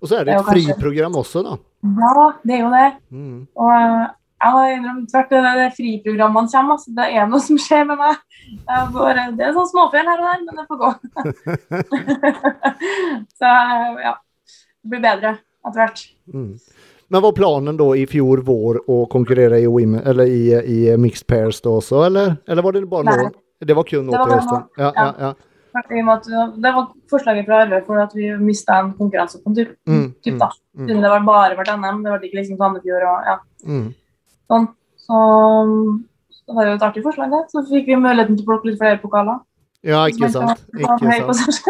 Og så er det Det er et kanskje- friprogram også, da. ja, det er jo det. Mm. Og eh, jeg har innrømt hvert det, det friprogrammene kommer, altså, det er noe som skjer med meg. Går, det er sånn småfjell her og der, men det får gå. så ja, det blir bedre etter hvert. Mm. Men var planen da i fjor vår å konkurrere i, women, eller i, i mixed pairs da også, eller? Eller var det bare nå? Det var kun nå til høsten? Ja, ja, ja. Det var forslaget fra Arve for at vi mista en konkurranse på en tur. Mm, typ mm, da. mm. Det var bare vært NM, det var ikke liksom Sandefjord og ja, Mm. Sånn. Så det var jo et artig forslag, det. Så fikk vi muligheten til å plukke litt flere pokaler. Ja, ikke sant. Ikke sant.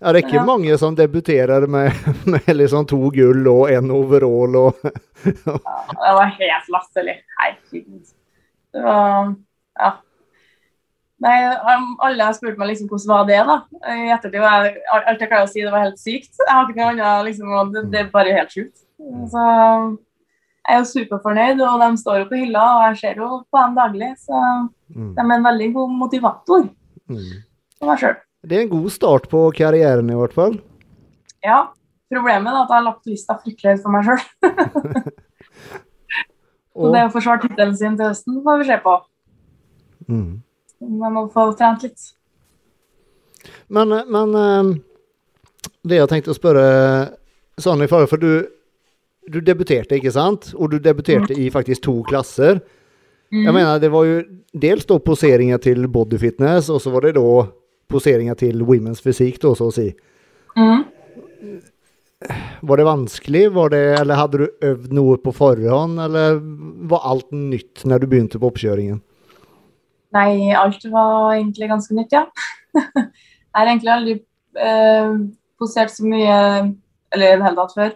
Ja, det er ikke Ja. mange som debuterer med, med liksom to gull og en overall og Det var helt latterlig. Herregud. Det var Ja. Nei, alle har spurt meg liksom hvordan var det da. I ettertid var jeg, alt jeg klarer å si, det var helt sykt. Jeg har ikke noe annet liksom, det, det er bare helt sjukt. Så er jo superfornøyd, og de står jo på hylla, og jeg ser jo på dem daglig. Så mm. de er en veldig god motivator Mm. for meg sjøl. Det er en god start på karrieren, i hvert fall. Ja. Problemet er at jeg har lagt lista fryktelig høyt for meg sjøl. Og, det å forsvare tittelen sin til høsten får vi se på. mm. Man må få trent litt. Men, men eh, det jeg tenkte å spørre i For du, du debuterte, ikke sant? Og du debuterte i faktisk to klasser. Mm. Jeg mener, det var jo dels da poseringer til bodyfitness, og så var det da poseringer til women's fysikk, da, så å si. Mm. Var det vanskelig, var det, eller hadde du øvd noe på forhånd, eller var alt nytt når du begynte på oppkjøringen? Nei, alt var egentlig ganske nytt, ja. jeg har egentlig aldri eh, posert så mye, eller i det hele tatt før.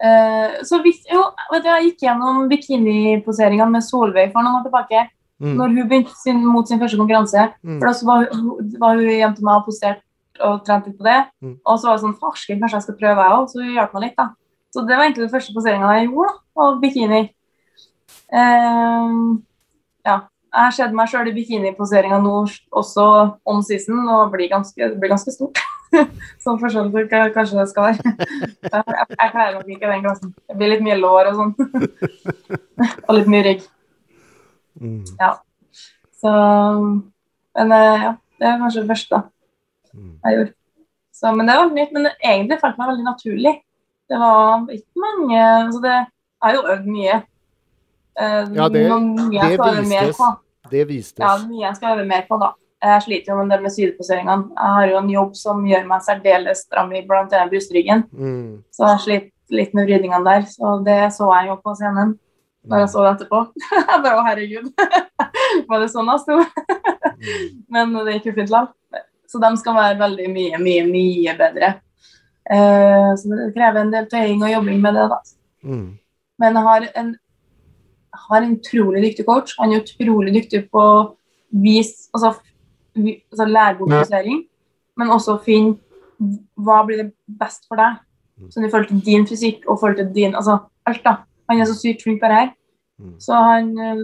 Eh, så hvis, jo, vet du, jeg gikk gjennom bikiniposeringene med Solveig for noen år tilbake, Mm. når hun begynte sin, mot sin første konkurranse. Mm. For da så var, hun- var hun hjem til meg og postert og trent litt på det. Mm. Og så var det sånn, farsken, kanskje jeg skal prøve jeg også, så hun hjalp meg litt da. Så det var egentlig den første poseringen jeg gjorde da, av bikini. Uh, ja, jeg har sett meg selv i bikiniposeringen nå også om season, og blir ganske, det blir ganske stort. sånn for sånn at jeg kanskje det skal være. Jeg, jeg klarer nok ikke den klassen. Det blir litt mye lår og sånn. og litt mye rygg. Mm. Så Men eh, ja, det er kanskje det første Mm. jeg gjorde. Så, men det var nytt. Men det egentlig følte meg veldig naturlig. Det var ikke mange altså det, Jeg har jo øvd mye. Eh, Ja, det- mye det vistes. Det vistes. Ja, mye jeg skal øve mer på, da. Jeg sliter jo med en del med sideposeringene. Jeg har jo en jobb som gjør meg særdeles stram i bl.a. brystryggen. Mm. så jeg sliter litt med vridningene der. Så det så jeg jo på scenen når jeg så det etterpå. Jeg bare å herregud, var det sånn jeg sto? Men det gikk jo fint likevel. Så de skal være veldig mye, mye, mye bedre. Eh, så det krever en del tøying og jobbing med det, da. Mm. Men jeg har en, har en utrolig dyktig coach. Han er utrolig dyktig på å vise Altså, altså lære bort frisering, men også finne hva blir det best for deg. Sånn i forhold til din fysikk og forhold til din Altså alt, da. Han er så sykt flink på det her. Mm. Så han eh,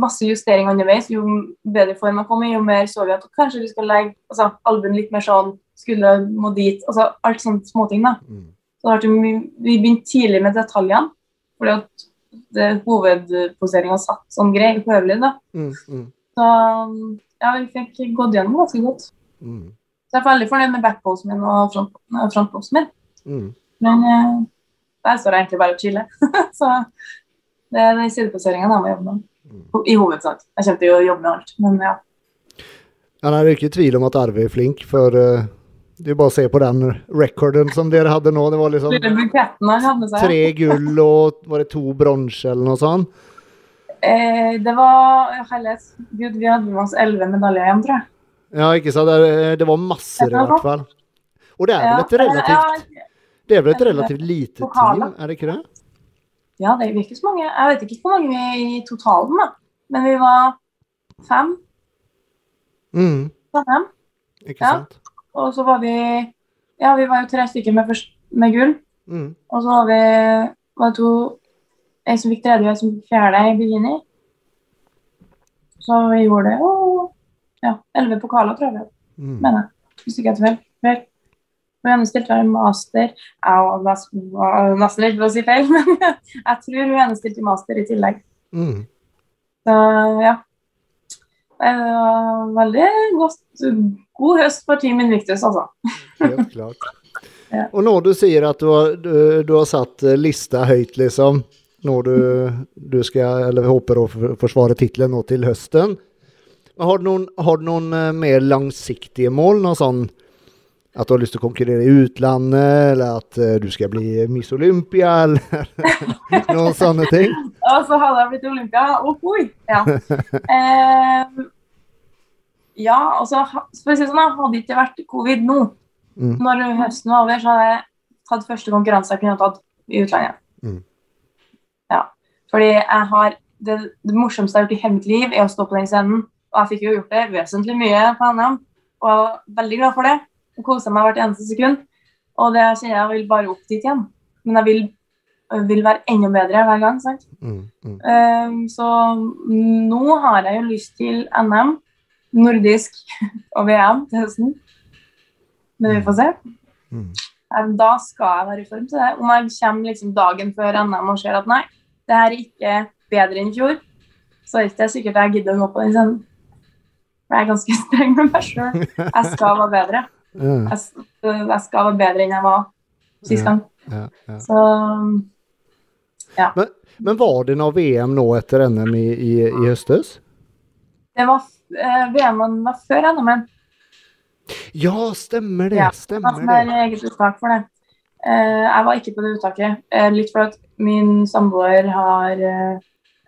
masse justeringer underveis. Jo bedre form han kom i, jo mer så vi at kanskje vi skal legge altså, albuen litt mer sånn, skulle må dit. Altså alt sånne småting, da. Mm. Så det vi begynte tidlig med detaljene. Fordi at det hovedposeringa satt sånn grei høvelig. da. Mm. Mm. Så ja, vi fikk gått gjennom ganske godt. Mm. Så jeg er veldig fornøyd med backposen min og front, frontposen min. Mm. Men eh, der står jeg egentlig bare og chiller. så det er den sideposeringene jeg må jobbe med. Mm. I hovedsak. Jeg kommer til å jobbe med alt. Men ja. ja nei, det er ikke tvil om at Arve er flink, for uh, det er bare å se på den rekorden som dere hadde nå. Det var liksom tre gull og var det to bronse eller noe sånt. Eh, det var herlighet. Gud, vi hadde med oss elleve medaljer hjem, tror jeg. Ja, ikke sant? Det, det var masser i hvert fall. Og det er vel et relativt, det er vel et relativt lite team, er det ikke det? Ja, det er ikke så mange. Jeg vet ikke hvor mange vi er i totalen, da. Men vi var fem. Mm, fem. ikke Ja. sant? Og så var vi Ja, vi var jo tre stykker med, med gull. Mm, Og så var vi var to En som fikk tredje, og jeg som fikk fjerde i bikini. Så vi gjorde det. Og ja, elleve pokaler, tror jeg. mm. mener jeg. Hvis ikke jeg tar feil. Og Johanne stilte vel master Jeg var nesten var redd for å si feil, men jeg tror Johanne stilte master i tillegg. Mm. Så ja. Det var veldig godt, god høst for Team Invictus, altså. Helt klart. Ja. Og når du sier at du har, du, du har satt lista høyt, liksom, når du, du skal, eller håper å forsvare tittelen nå til høsten, har du noen, har du noen eh, mer langsiktige mål? Noe sånn at du har lyst til å konkurrere i utlandet, eller at eh, du skal bli Miss Olympia, eller noen sånne ting? Og så hadde jeg blitt Olympia. Ohoi! Ja. Eh, ja, og så for å si sånn, hadde det ikke vært covid nå, Mm. når høsten var over, så hadde jeg tatt første konkurranse jeg kunne tatt i utlandet. Mm. Ja. Fordi jeg har det, det morsomste jeg har gjort i hele mitt liv, er å stå på den scenen. Og jeg fikk jo gjort det vesentlig mye på NM, og jeg var veldig glad for det. Jeg kosa meg hvert eneste sekund. Og det kjenner jeg vil bare opp dit igjen. Men jeg vil, vil være enda bedre hver gang. sant? Mm. Mm. Um, så nå har jeg jo lyst til NM, nordisk og VM til høsten. Men vi får se. Mm. Da skal jeg være i form til det. Om jeg kommer liksom dagen før NM og ser at nei, det her er ikke bedre enn i fjor, så er det ikke sikkert jeg gidder å gå på den. For jeg er ganske streng med meg sjøl. Jeg skal være bedre. Jeg, jeg skal være bedre enn jeg var sist Ja. gang. ja, ja. Men, Men var det noe VM nå etter NM i, i, i høstes? det var eh, VM-en var før NM-en. Ja, stemmer det. Ja, Stemmer er det. eget uttak for det. Eh, jeg var ikke på det uttaket. Eh, litt for at min samboer har eh,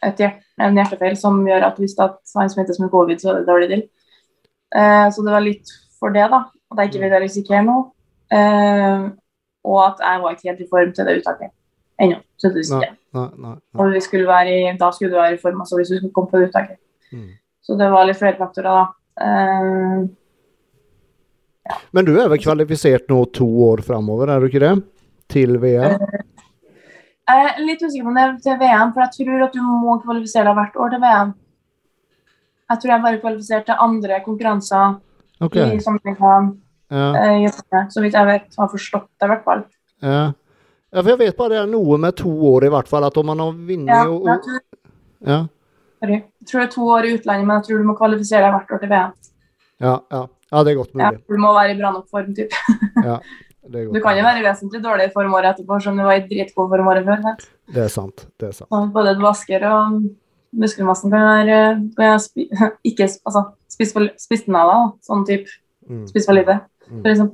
et hjert en hjertefeil som gjør at hvis at han smittes med covid, så er det dårlig til. Så det var litt for det, da. At jeg ikke ville risikere noe. Og at jeg var ikke helt i form til det uttaket ennå. nei, nei. nei. Og vi skulle være i, da skulle du være i form altså hvis du skulle komme på det uttaket. Mm. Så det var litt flere faktorer, da. Eh, Men du er vel kvalifisert nå to år framover, er du ikke det? Til VM? Jeg er litt usikker på om det er til VM, for jeg tror at du må kvalifisere deg hvert år til VM. Jeg tror jeg bare er kvalifisert til andre konkurranser okay. i sammenligning Ja, eh, så vidt jeg vet. Har forstått det, i hvert fall. ja. ja, for jeg vet bare det er noe med to år i hvert fall, at om man har vunnet Ja, og, ja, jeg tror det er to år i utlandet, men jeg tror du må kvalifisere deg hvert år til VM. ja, ja. Ja, det er godt Ja, mulig. du må være i bra nok form, typ. Ja, Du kan jo være i vesentlig dårlig form året etterpå, som du var i dritgod form året før. Vet. Det er sant. Det er sant. Og både vasker og muskelmassen kan være kan jeg spi, ikke altså, spis for, spist den av deg, sånn type. Mm. Spis for lite. Mm. For liksom.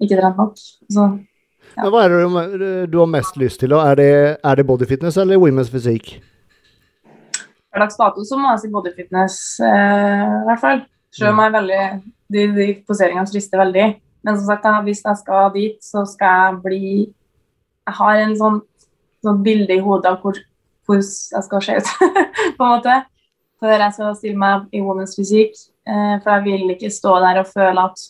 Ikke trent nok. Så Ja. Men hva er det du, du har mest lyst til? Er det, er det bodyfitness eller women's fysikk? per dags dato så må jeg si bodyfitness, eh, i hvert fall. Selv om jeg er veldig, de, de poseringene frister veldig. Men som sagt, hvis jeg skal dit, så skal jeg bli Jeg har en sånn, sånn bilde i hodet av hvor, hvor jeg skal se ut, på en måte. Før jeg skal stille meg i women's fysikk. Eh, for jeg vil ikke stå der og føle at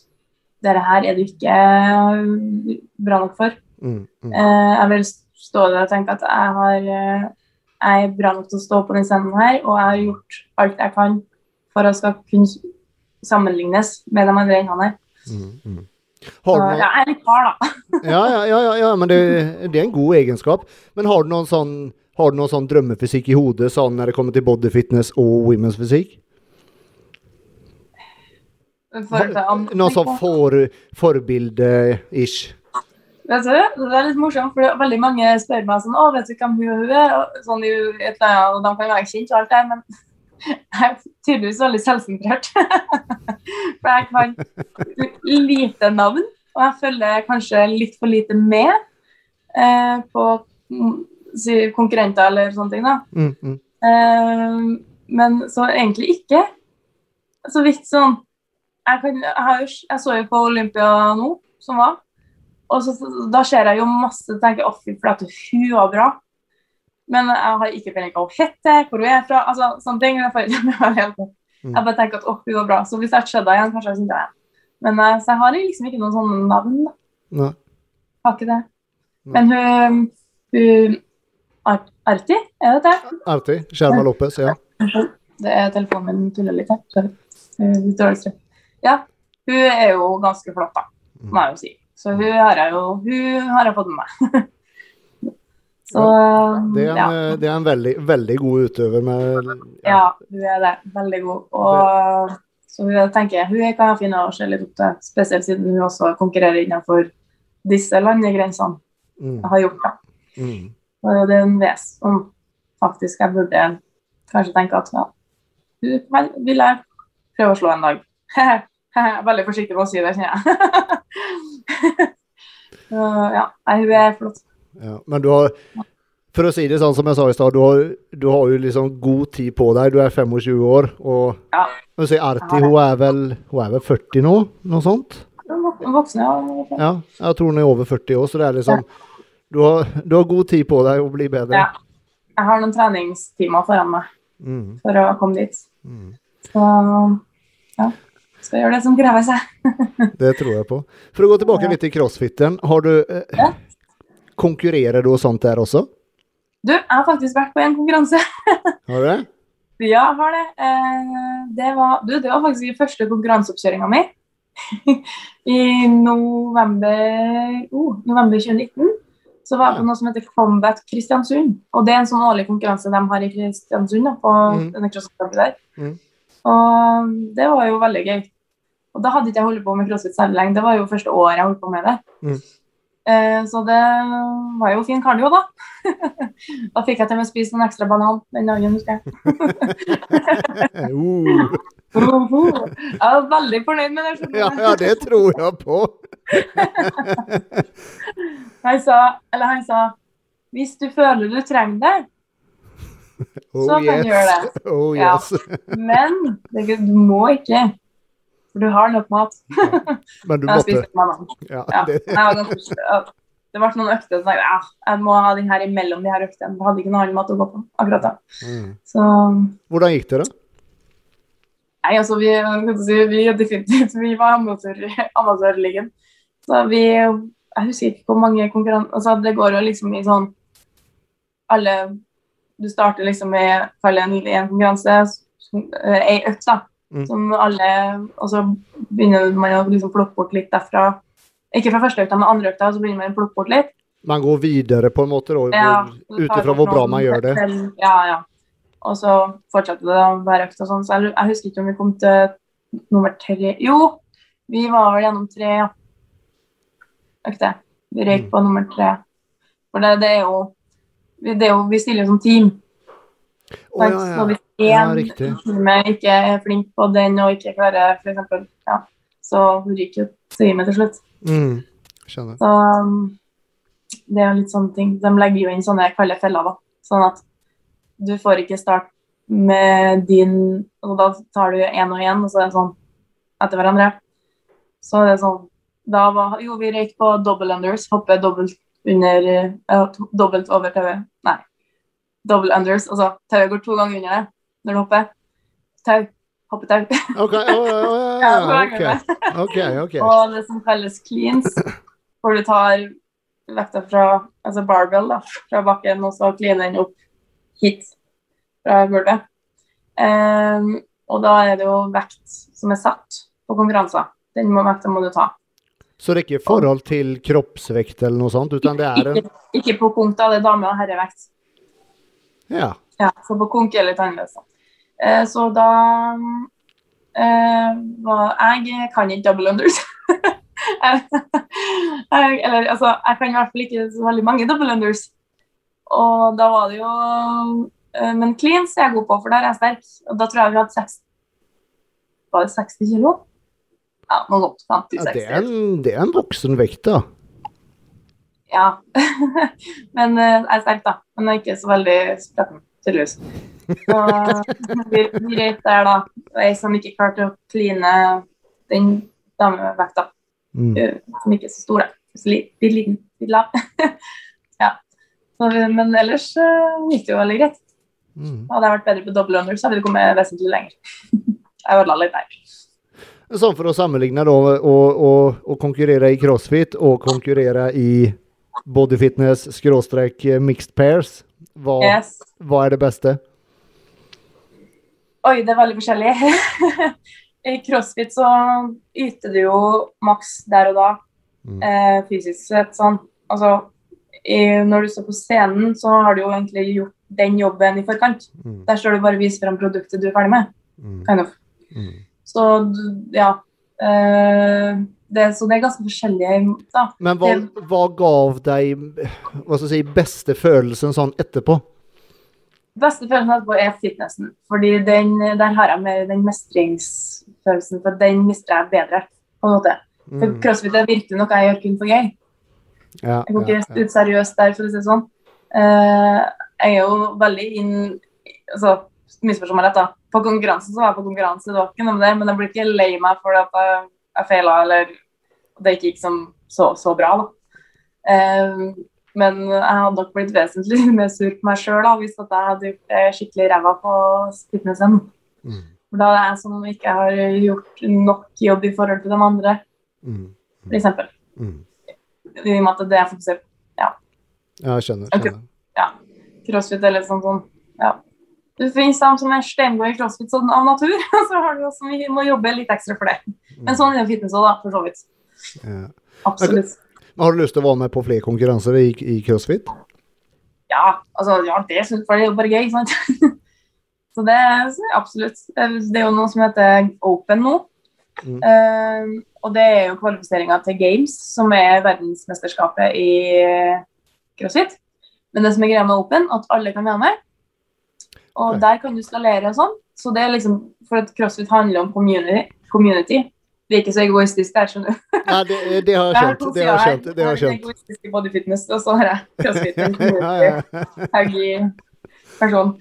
dette her er du ikke eh, bra nok for. Mm, mm. Eh, jeg vil stå der og tenke at jeg, har, jeg er bra nok til å stå på den scenen her, og jeg har gjort alt jeg kan for å skal kunne sammenlignes med de andre jentene her. Mm, mm. Har du jeg er litt hard, da. ja, ja, ja, ja, men det, det er en god egenskap. Men har du noen sånn, har du noen sånn drømmefysikk i hodet sånn når det kommer til bodyfitness og women's fysikk? Noe sånn for, forbilde-ish? Vet du, det er litt morsomt, for veldig mange spør meg sånn Å, vet du hvem hun er? Sånn, i et eller annet, og de kan være kjent og alt det, men jeg er tydeligvis veldig selvsentrert. for jeg kan lite navn, og jeg følger kanskje litt for lite med eh, på mm, si, konkurrenter eller sånne ting. da. Mm, mm. Eh, men så egentlig ikke. Så vidt sånn Jeg, kan, jeg, har jeg så jo på Olympia nå, som var. Og så, da ser jeg jo masse tenker å fy flate, hun var bra. Men jeg har ikke peiling på hva hun heter, hvor hun er fra. altså sånne ting. Jeg, får, jeg, helt- jeg bare tenker at å, hun var bra. Så hvis jeg skjedde igjen, kanskje jeg syntes det. Men eh, så jeg har liksom ikke noen sånne navn. Nei. Har ikke det. Men hun, hun Ar- Arti, er det det? Arti. Sherma Lopez, ja. Det er telefonen min tuller litt her. Ja, hun er jo ganske flott, da, må jeg jo si. Så hun har jeg jo Hun har jeg fått med meg. Så Det er en, ja. eh, det er en veldig, veldig god utøver med ja, hun er det. Veldig god. Og så hun tenker hun er kan jeg finne å se litt opp til, spesielt siden hun også konkurrerer innenfor disse landegrensene. Mm, Jeg har gjort det. mm. Og det er en ves som faktisk jeg burde kanskje tenke at ja, hun vel, vil jeg prøve å slå en dag. Veldig forsiktig med å si det, kjenner jeg. Så, ja, hun er flott. Ja, men du har For å si det sånn som jeg sa i stad, du, har- du har jo liksom god tid på deg. Du er 25 år, og Ja. si, Arti, hun er vel hun er vel 40 nå? Noe sånt? Voksen, ja. Ja, jeg tror hun er over 40 år, så det er liksom Du har, du har god tid på deg å bli bedre. ja. Jeg har noen treningstimer foran meg Mm, for å komme dit. mm. Så ja, skal gjøre det som krever seg. Det tror jeg på. For å gå tilbake litt til crossfiten. Har du eh, Ja. Konkurrerer du og sånt der også? Du, jeg har faktisk vært på en konkurranse. Har du det? Ja, jeg har det. Eh, det, var, du, det var faktisk den første konkurranseoppkjøringa mi. I november, oh, november 2019 så var jeg på noe som heter Combat Kristiansund. Og det er en sånn årlig konkurranse de har i Kristiansund. Da, på Mm. denne der. Mm. Og det var jo veldig gøy. Og da hadde ikke jeg holdt på med crossfit særlig lenge. Det var jo første året jeg holdt på med det. Mm. Eh, så det var jo fin kardio, da. da fikk jeg til og med spise en ekstra banan den dagen, husker jeg. Uh, Jeg var veldig fornøyd med det. ja, ja, det tror jeg på. Han sa, eller han sa hvis du føler du trenger det, Oh så kan du gjøre det. Oh Ja. Men du må ikke. For du har nok mat. Men du måtte. Ja, det, ja. det ble noen økter som jeg, ja, jeg må ha den her imellom de her øktene. Jeg hadde ikke noe annen mat å gå på akkurat da. mm. Så Hvordan gikk det, da? Nei, altså, vi, si, vi definitivt vi var amatør, amatørligaen. Så vi Jeg husker ikke hvor mange konkurranser altså, Det går jo liksom i sånn Alle Du starter liksom med en, en konkurranse, så- eh, ei økt, da. Mm. Som alle Og så begynner man å liksom plukke bort litt derfra. Ikke fra første økta, men andre økta, så begynner man å plukke bort litt. Man går videre på en måte Ja, ut ifra hvor bra man gjør det. Ja, ja. Og så fortsatte det hver økt og sånn. Så jeg, jeg husker ikke om vi kom til nummer tre Jo, vi var vel gjennom tre ja. økter. Vi røyk Mm. på nummer tre. For det, det er jo vi- det er jo, vi stiller som team. Oh, ja, ja. Så Ja, én time ikke er flink på den og ikke klarer eksempel, ja, så ryker jo teamet til slutt. Mm. Skjønner. Så um, det er jo litt sånne ting. De legger jo inn sånne kalde feller, da. Sånn at du får ikke starte med din Og da tar du én og én, og så er det sånn etter hverandre. Så det er sånn Da var Jo, vi røyk på double unders, hoppe dobbelt under uh, Dobbelt over tauet. Nei. Double unders. Altså tauet går to ganger under det når du hopper. Tau. Hoppetau. Ok, Oh, å, å, Ja, ja, to ganger ja, ok. Ok, ok. Og det som kalles cleans, hvor du tar vekta fra altså barbell da, fra bakken og så cleaner den opp hit fra gulvet. Um, og da er det jo vekt som er satt på konkurranser. Den må, vekta må du ta. Så det er ikke i forhold til kroppsvekt eller noe sånt, utan det er en Ikke, ikke på konk, da. Det er dame- og herrevekt. Ja. Ja, så på konk er da. Eh, så da eh, var Jeg kan ikke double unders. jeg, eller altså, jeg kan i hvert fall ikke så veldig mange double unders. Og da var det jo eh, Men cleans er jeg god på, for der er jeg sterk. Og da tror jeg vi hadde 60 Var det 60 kilo? Ja, noe sånt. 50-60. det, er en, det er en voksen vekt, da. Ja. Men eh, jeg er sterk, da. Men jeg er ikke så veldig spretten, tydeligvis. Og vi der, da. Ei som ikke klarte å kline den damevekta. Mm. eh, Som ikke er så stor, da. Litt liten, litt lav. ja. Så, men ellers eh, gikk det jo veldig greit. Mm. Hadde jeg vært bedre på double under, så hadde vi kommet vesentlig lenger. jeg ødela litt der. Sånn for å sammenligne da, å konkurrere i crossfit og konkurrere i bodyfitness skråstrek mixed pairs. Hva, Yes. hva er det beste? Oi, det er veldig forskjellig. I crossfit så yter du jo maks der og da, Mm. eh, fysisk sett. Sånn. Altså, i, når du står på scenen, så har du jo egentlig gjort den jobben i forkant. Mm. Der står du bare og viser fram produktet du er ferdig med. Mm. Kind of. Mm. Så ja. Eh, det, så det er ganske forskjellig. Da. Men hva, hva gav deg hva skal si, beste følelsen sånn etterpå? Beste følelsen etterpå er fitnessen. Fordi den, der har jeg mer den mestringsfølelsen, for den mister jeg bedre. på en måte. For Mm. crossfit er virkelig noe jeg gjør kun for gøy. Ja, Jeg går ikke ja. ut seriøst der, for å si det sånn. Uh, jeg er jo veldig inn altså, Misforstå meg rett, da. På konkurranse så var jeg på konkurranse, det var ikke noe med det, men jeg blir ikke lei meg for at jeg, jeg feila eller det ikke gikk som så, så bra, da. Eh, men jeg hadde nok blitt vesentlig mer sur på meg sjøl hvis jeg hadde gjort skikkelig ræva på fitnessen. Mm. For da er det jeg som ikke har gjort nok jobb i forhold til de andre, Mm. f.eks. Mm. I og med at det er fokusert Ja, jeg skjønner. Skjønner. ja, crossfit eller sånn sånn. Ja. Det finnes dem som er steingode i crossfit sånn av natur, så har du også, vi må jobbe litt ekstra for det. Men sånn er fitness òg, da, for så vidt. Ja. Absolutt. Har du lyst til å være med på flere konkurranser i, i crossfit? Ja, altså, ja, det er slutt, for det er jo bare gøy, sant. så det er så absolutt. Det er jo noe som heter Open nå. Mm. Uh, og det er jo kvalifiseringa til Games, som er verdensmesterskapet i crossfit. Men det som er greia med Open, at alle kan være med. Og okay. der kan du skalere og sånn. Så det er liksom, For at crossfit handler om community. community. Vi er ikke så egoistisk der, skjønner du. Nei, det, det har jeg skjønt. Det har jeg skjønt. Det har jeg skjønt. egoistisk i bodyfitness, og så har jeg crossfit. en Ja, community ja, huggy person.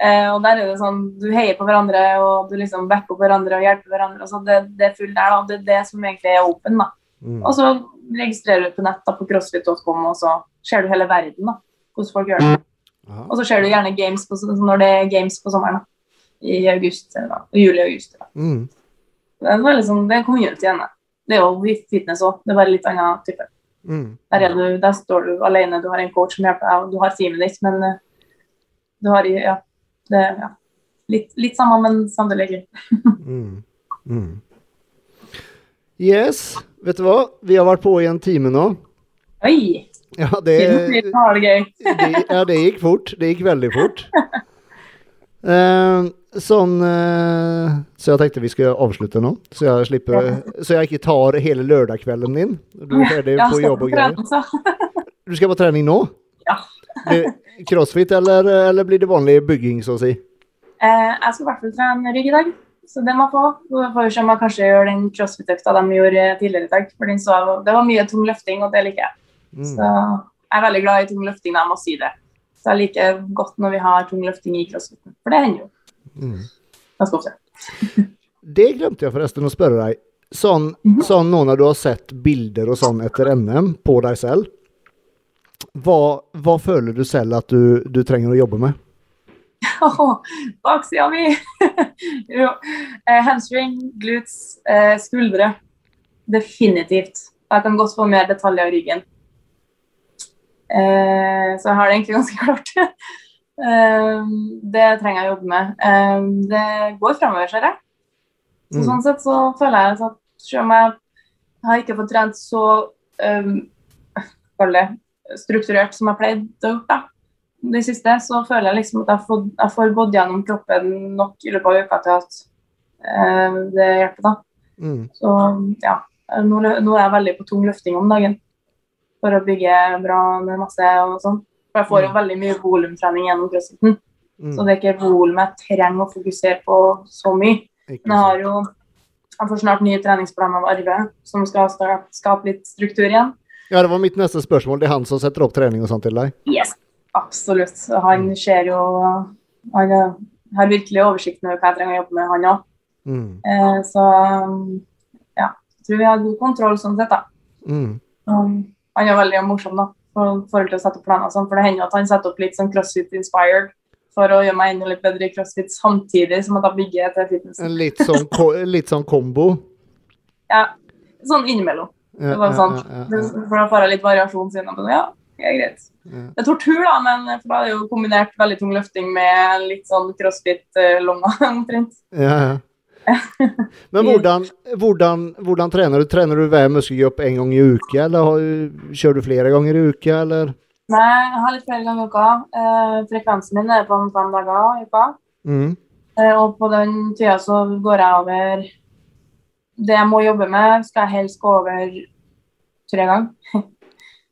Eh, og der er det sånn, Du heier på hverandre og du liksom backer hverandre og hjelper hverandre. og så det, det er fullt der, da. Det er det som egentlig er open. da. Mm. Og så registrerer du på nett da, på crossfit.com, og så ser du hele verden. da, Hvordan folk gjør det. Aha. Og så ser du gjerne games på, når det er games på sommeren. da, I august, eller juli-august. Mm. Det er liksom, det er community igjen. Det er jo fitness òg. Det er bare litt annen type. Mm. Der, er du, der står du alene, du har en coach som hjelper deg, og du har teamet ditt, men eh, du har ja, det, ja, litt, litt samme, men samtidig. Mm. Mm. Yes, vet du hva? Vi har vært på i en time nå. Oi! Ja, det, ja, det gikk fort. Det gikk veldig fort. Uh, sånn uh, Så jeg tenkte vi skulle avslutte nå, så jeg slipper Så jeg ikke tar hele lørdagskvelden din. Du er ferdig på jobb og greier. Du skal på trening nå? Ja. Crossfit, eller, eller blir det vanlig bygging, så å si? Uh, jeg skal i hvert fall trene rygg i dag, så det må jeg få. Så får vi se om jeg kanskje gjør den crossfit-økta de gjorde tidligere i dag. For så, det var mye tung løfting, og det liker jeg. Mm. Så jeg er veldig glad i tung løfting, jeg må si det. Så jeg liker godt når vi har tung løfting i crossfiten, for det hender jo Mm. ganske ofte. Det glemte jeg forresten å spørre deg. Sånn, Mhm. sånn nå når du har sett bilder og sånn etter NM på deg selv, hva, hva føler du selv at du, du trenger å jobbe med? Baksida mi! jo. Eh, hamstring, glutes, eh, skuldre. Definitivt. Jeg kan godt få mer detaljer i ryggen. Eh, så jeg har det egentlig ganske klart. eh, det trenger jeg å jobbe med. Eh, det går framover, ser jeg. Så Mm. Sånn sett så føler jeg at selv om jeg har ikke fått trent så um, strukturert som jeg pleide å gjøre de det siste, så føler jeg liksom at jeg får, jeg får gått gjennom kroppen nok i løpet av uka til at uh, det hjelper. da. Mm. Så ja, nå, nå er jeg veldig på tung løfting om dagen for å bygge bra med masse og sånn. For jeg får jo Mm. veldig mye volumtrening gjennom crossfiten, Mm. så det er ikke volumet jeg trenger å fokusere på så mye. Ikke Men jeg har jo jeg får snart nye treningsplan av Arve, som skal skape litt struktur igjen. Ja, det var mitt neste spørsmål. Det er han som setter opp trening og sånt til deg? Yes, absolutt. Han ser jo Han eh, har virkelig oversikten over hva jeg trenger å jobbe med, han òg. Mm. Eh, så um, ja. Jeg tror vi har god kontroll sånn sett, da. Mm. Um, han er veldig morsom, da, for forhold til å sette opp planer sånn. For det hender at han setter opp litt sånn crossfit-inspired for å gjøre meg enda litt bedre i crossfit, samtidig som at jeg bygger til fitnessen. Litt sånn, ko litt sånn kombo? Ja, sånn innimellom. Ja, Det var sånn. ja, ja. For da får jeg litt variasjon siden. Men ja, det er greit. Det er tortur, da, men for da er det jo kombinert veldig tung løfting med litt sånn crossfit-longa omtrent. Ja, ja. Men hvordan, hvordan, hvordan trener du? Trener du hver muskelgruppe en gang i uka, eller har, du- kjører du flere ganger i uka, eller? Nei, jeg har litt flere ganger i uka. Eh, frekvensen min er på om fem dager i uka. Mm. Eh, og på den tida så går jeg over Det jeg må jobbe med, skal jeg helst gå over tre ganger.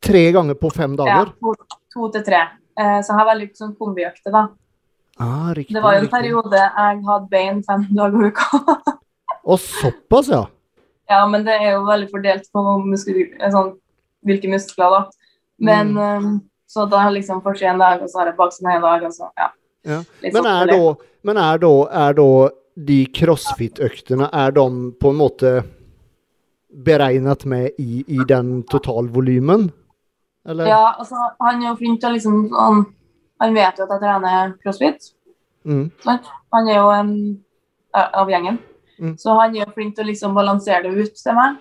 Tre ganger på fem Ja, dager? to, to til tre. Eh, så jeg har veldig sånn kombiøkter, da. Ah, riktig, Det var jo en riktig. periode jeg hadde bein fem dager i uka. Og såpass, ja. Ja, men det er jo veldig fordelt på muskler, sånn, hvilke muskler, da. Men mm. Så da liksom først en dag, og så har jeg baksiden en dag, og så ja. Ja. Men sånn er da, men er da, er da de crossfit-øktene er de på en måte beregnet med i, i den totalvolumen? Eller? Ja, altså, han er jo flink til å liksom han, han vet jo at jeg trener crossfit. Mm. Han er jo en av gjengen. Mm. Så han er jo flink til å liksom balansere det ut til meg.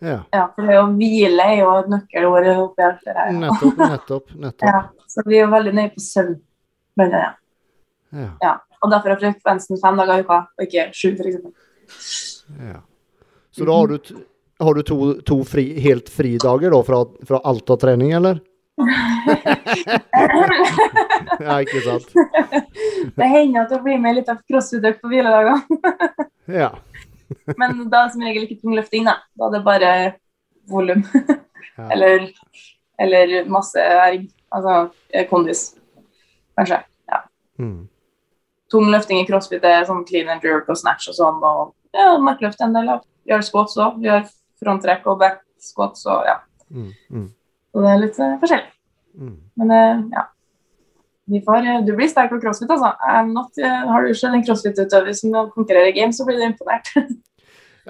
Ja. Ja, for det å hvile er jo et nøkkelord oppi alt det her. Nettopp, nettopp. nettopp. Ja, så vi er jo veldig nøye på søvn. Men, ja. Ja. Ja. Og derfor er frekvensen fem dager i uka, og ikke sju, f.eks. Ja. Så da har du, har du to, to fri, helt fridager da fra, fra alt av trening, eller? Ja, ikke sant? det hender at det blir med litt av crossfit-økt på hviledager. Ja. Men da er det som regel ikke tung løfting, da. Da er det bare volum. Ja. eller, eller masse erg. Altså eh, kondis, kanskje. Ja. Mm. Tung løfting i crossfit er sånn clean and jerk og snatch og sånn. Og ja, markløft en del av. Gjør squats òg. Gjør fronttrekk og back squats og ja. Mm. Mm. Så det er litt eh, forskjellig. Mm. Men eh, ja. Vi får, eh, du blir sterk på crossfit, altså. Not, har du selv en crossfit-utøver som konkurrerer i games, så blir du imponert.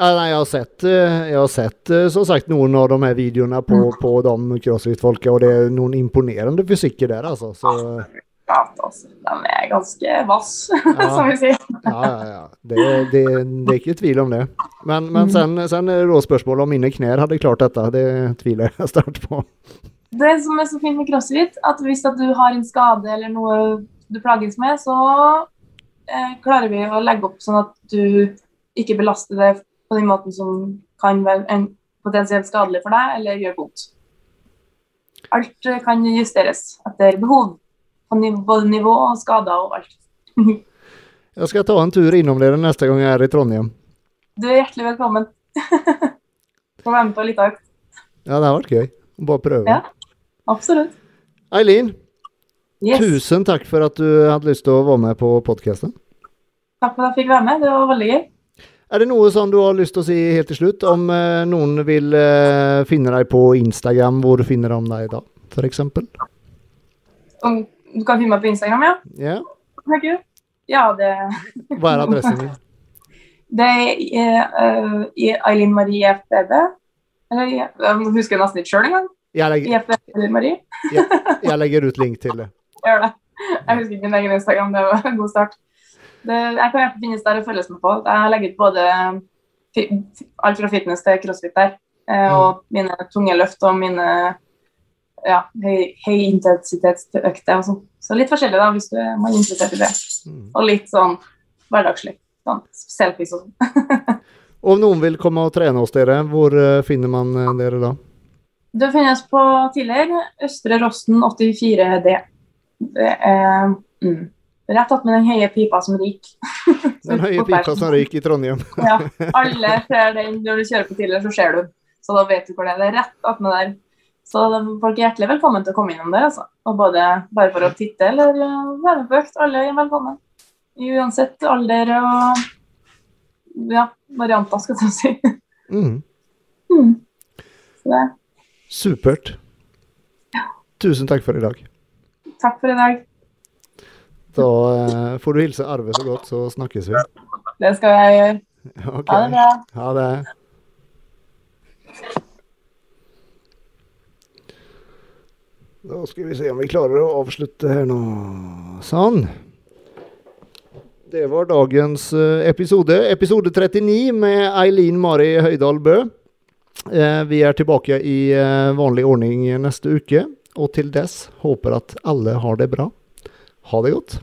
Ja, nei, jeg har sett, jeg har sett som sagt noen av de her videoene på, på de crossfit-folka, og det er noen imponerende fysikker der, altså. Så, Ja, altså, de er ganske vass, Ja. som vi sier. ja, ja, ja. Det, det, det er ikke tvil om det. Men, men sen, sen er det da spørsmålet om mine knær hadde klart dette. Det tviler jeg sterkt på. Det som er så fint med crossfit, at hvis at du har en skade eller noe du plages med, så eh, klarer vi å legge opp sånn at du ikke belaster det på den måten som kan være en potensielt skadelig for deg, eller gjør vondt. Alt eh, kan justeres etter behov, på både nivå og skader og alt. Jeg skal ta en tur innom dere neste gang jeg er i Trondheim. Du er hjertelig velkommen. Få være med på litt av. økt. Ja, det har vært gøy. Bare prøve. Ja. Absolutt. Eileen, Yes. tusen takk for at du hadde lyst til å være med på podkasten. Takk for at jeg fikk være med. Det var veldig gøy. Er det noe som du har lyst til å si helt til slutt? Om eh, noen vil eh, finne deg på Instagram, hvor finner de deg da, f.eks.? Om du kan finne meg på Instagram, ja? Ja. Thank. Ja, det, Hva er adressen din? det er uh, Eileen Marie FBB. Eller jeg jeg husker nesten ikke sjøl engang. Jeg legger, Marie. jeg legger ut link til det. Jeg gjør det. Jeg husker ikke min egen Instagram. Det var en god start. Det, jeg kan gjerne finnes der og følges med på. Jeg legger ut både alt fra fitness til crossfit der. Eh, og mine tunge løft og mine ja, høy, høyintensitetsøkter og sånn. Så litt forskjellig, da, hvis du er man er interessert i det. Mm. Og litt sånn hverdagslig. Sånn selfies og sånn. Om noen vil komme og trene hos dere, hvor eh, finner man eh, dere da? Det finnes på tidligere Østre Rosten 84D. Det er mm, rett attmed den høye pipa som ryker. Den høye pipa som ryker i Trondheim. Ja, alle ser den når du kjører på tidligere, så ser du. Så da vet du hvor det er. Det er rett attmed der. Så folk er hjertelig velkommen til å komme innom der, altså. Og både bare for å titte eller uh, være med på økt. Alle er velkommen. Uansett alder og ja, varianter, skal jeg si. Mm. Mm. Supert. Tusen takk for i dag. takk for i dag. Da eh, får du hilse Arve så godt, så snakkes vi. Det skal jeg gjøre. Okay. Ha det bra. Ha det. Da skal vi se om vi klarer å avslutte her nå. Sånn. Det var dagens eh, episode. Episode 39 med Eileen Mari Høydal Bø. Eh, Vi er tilbake i eh, vanlig ordning neste uke. Og til dess håper at alle har det bra. Ha det godt.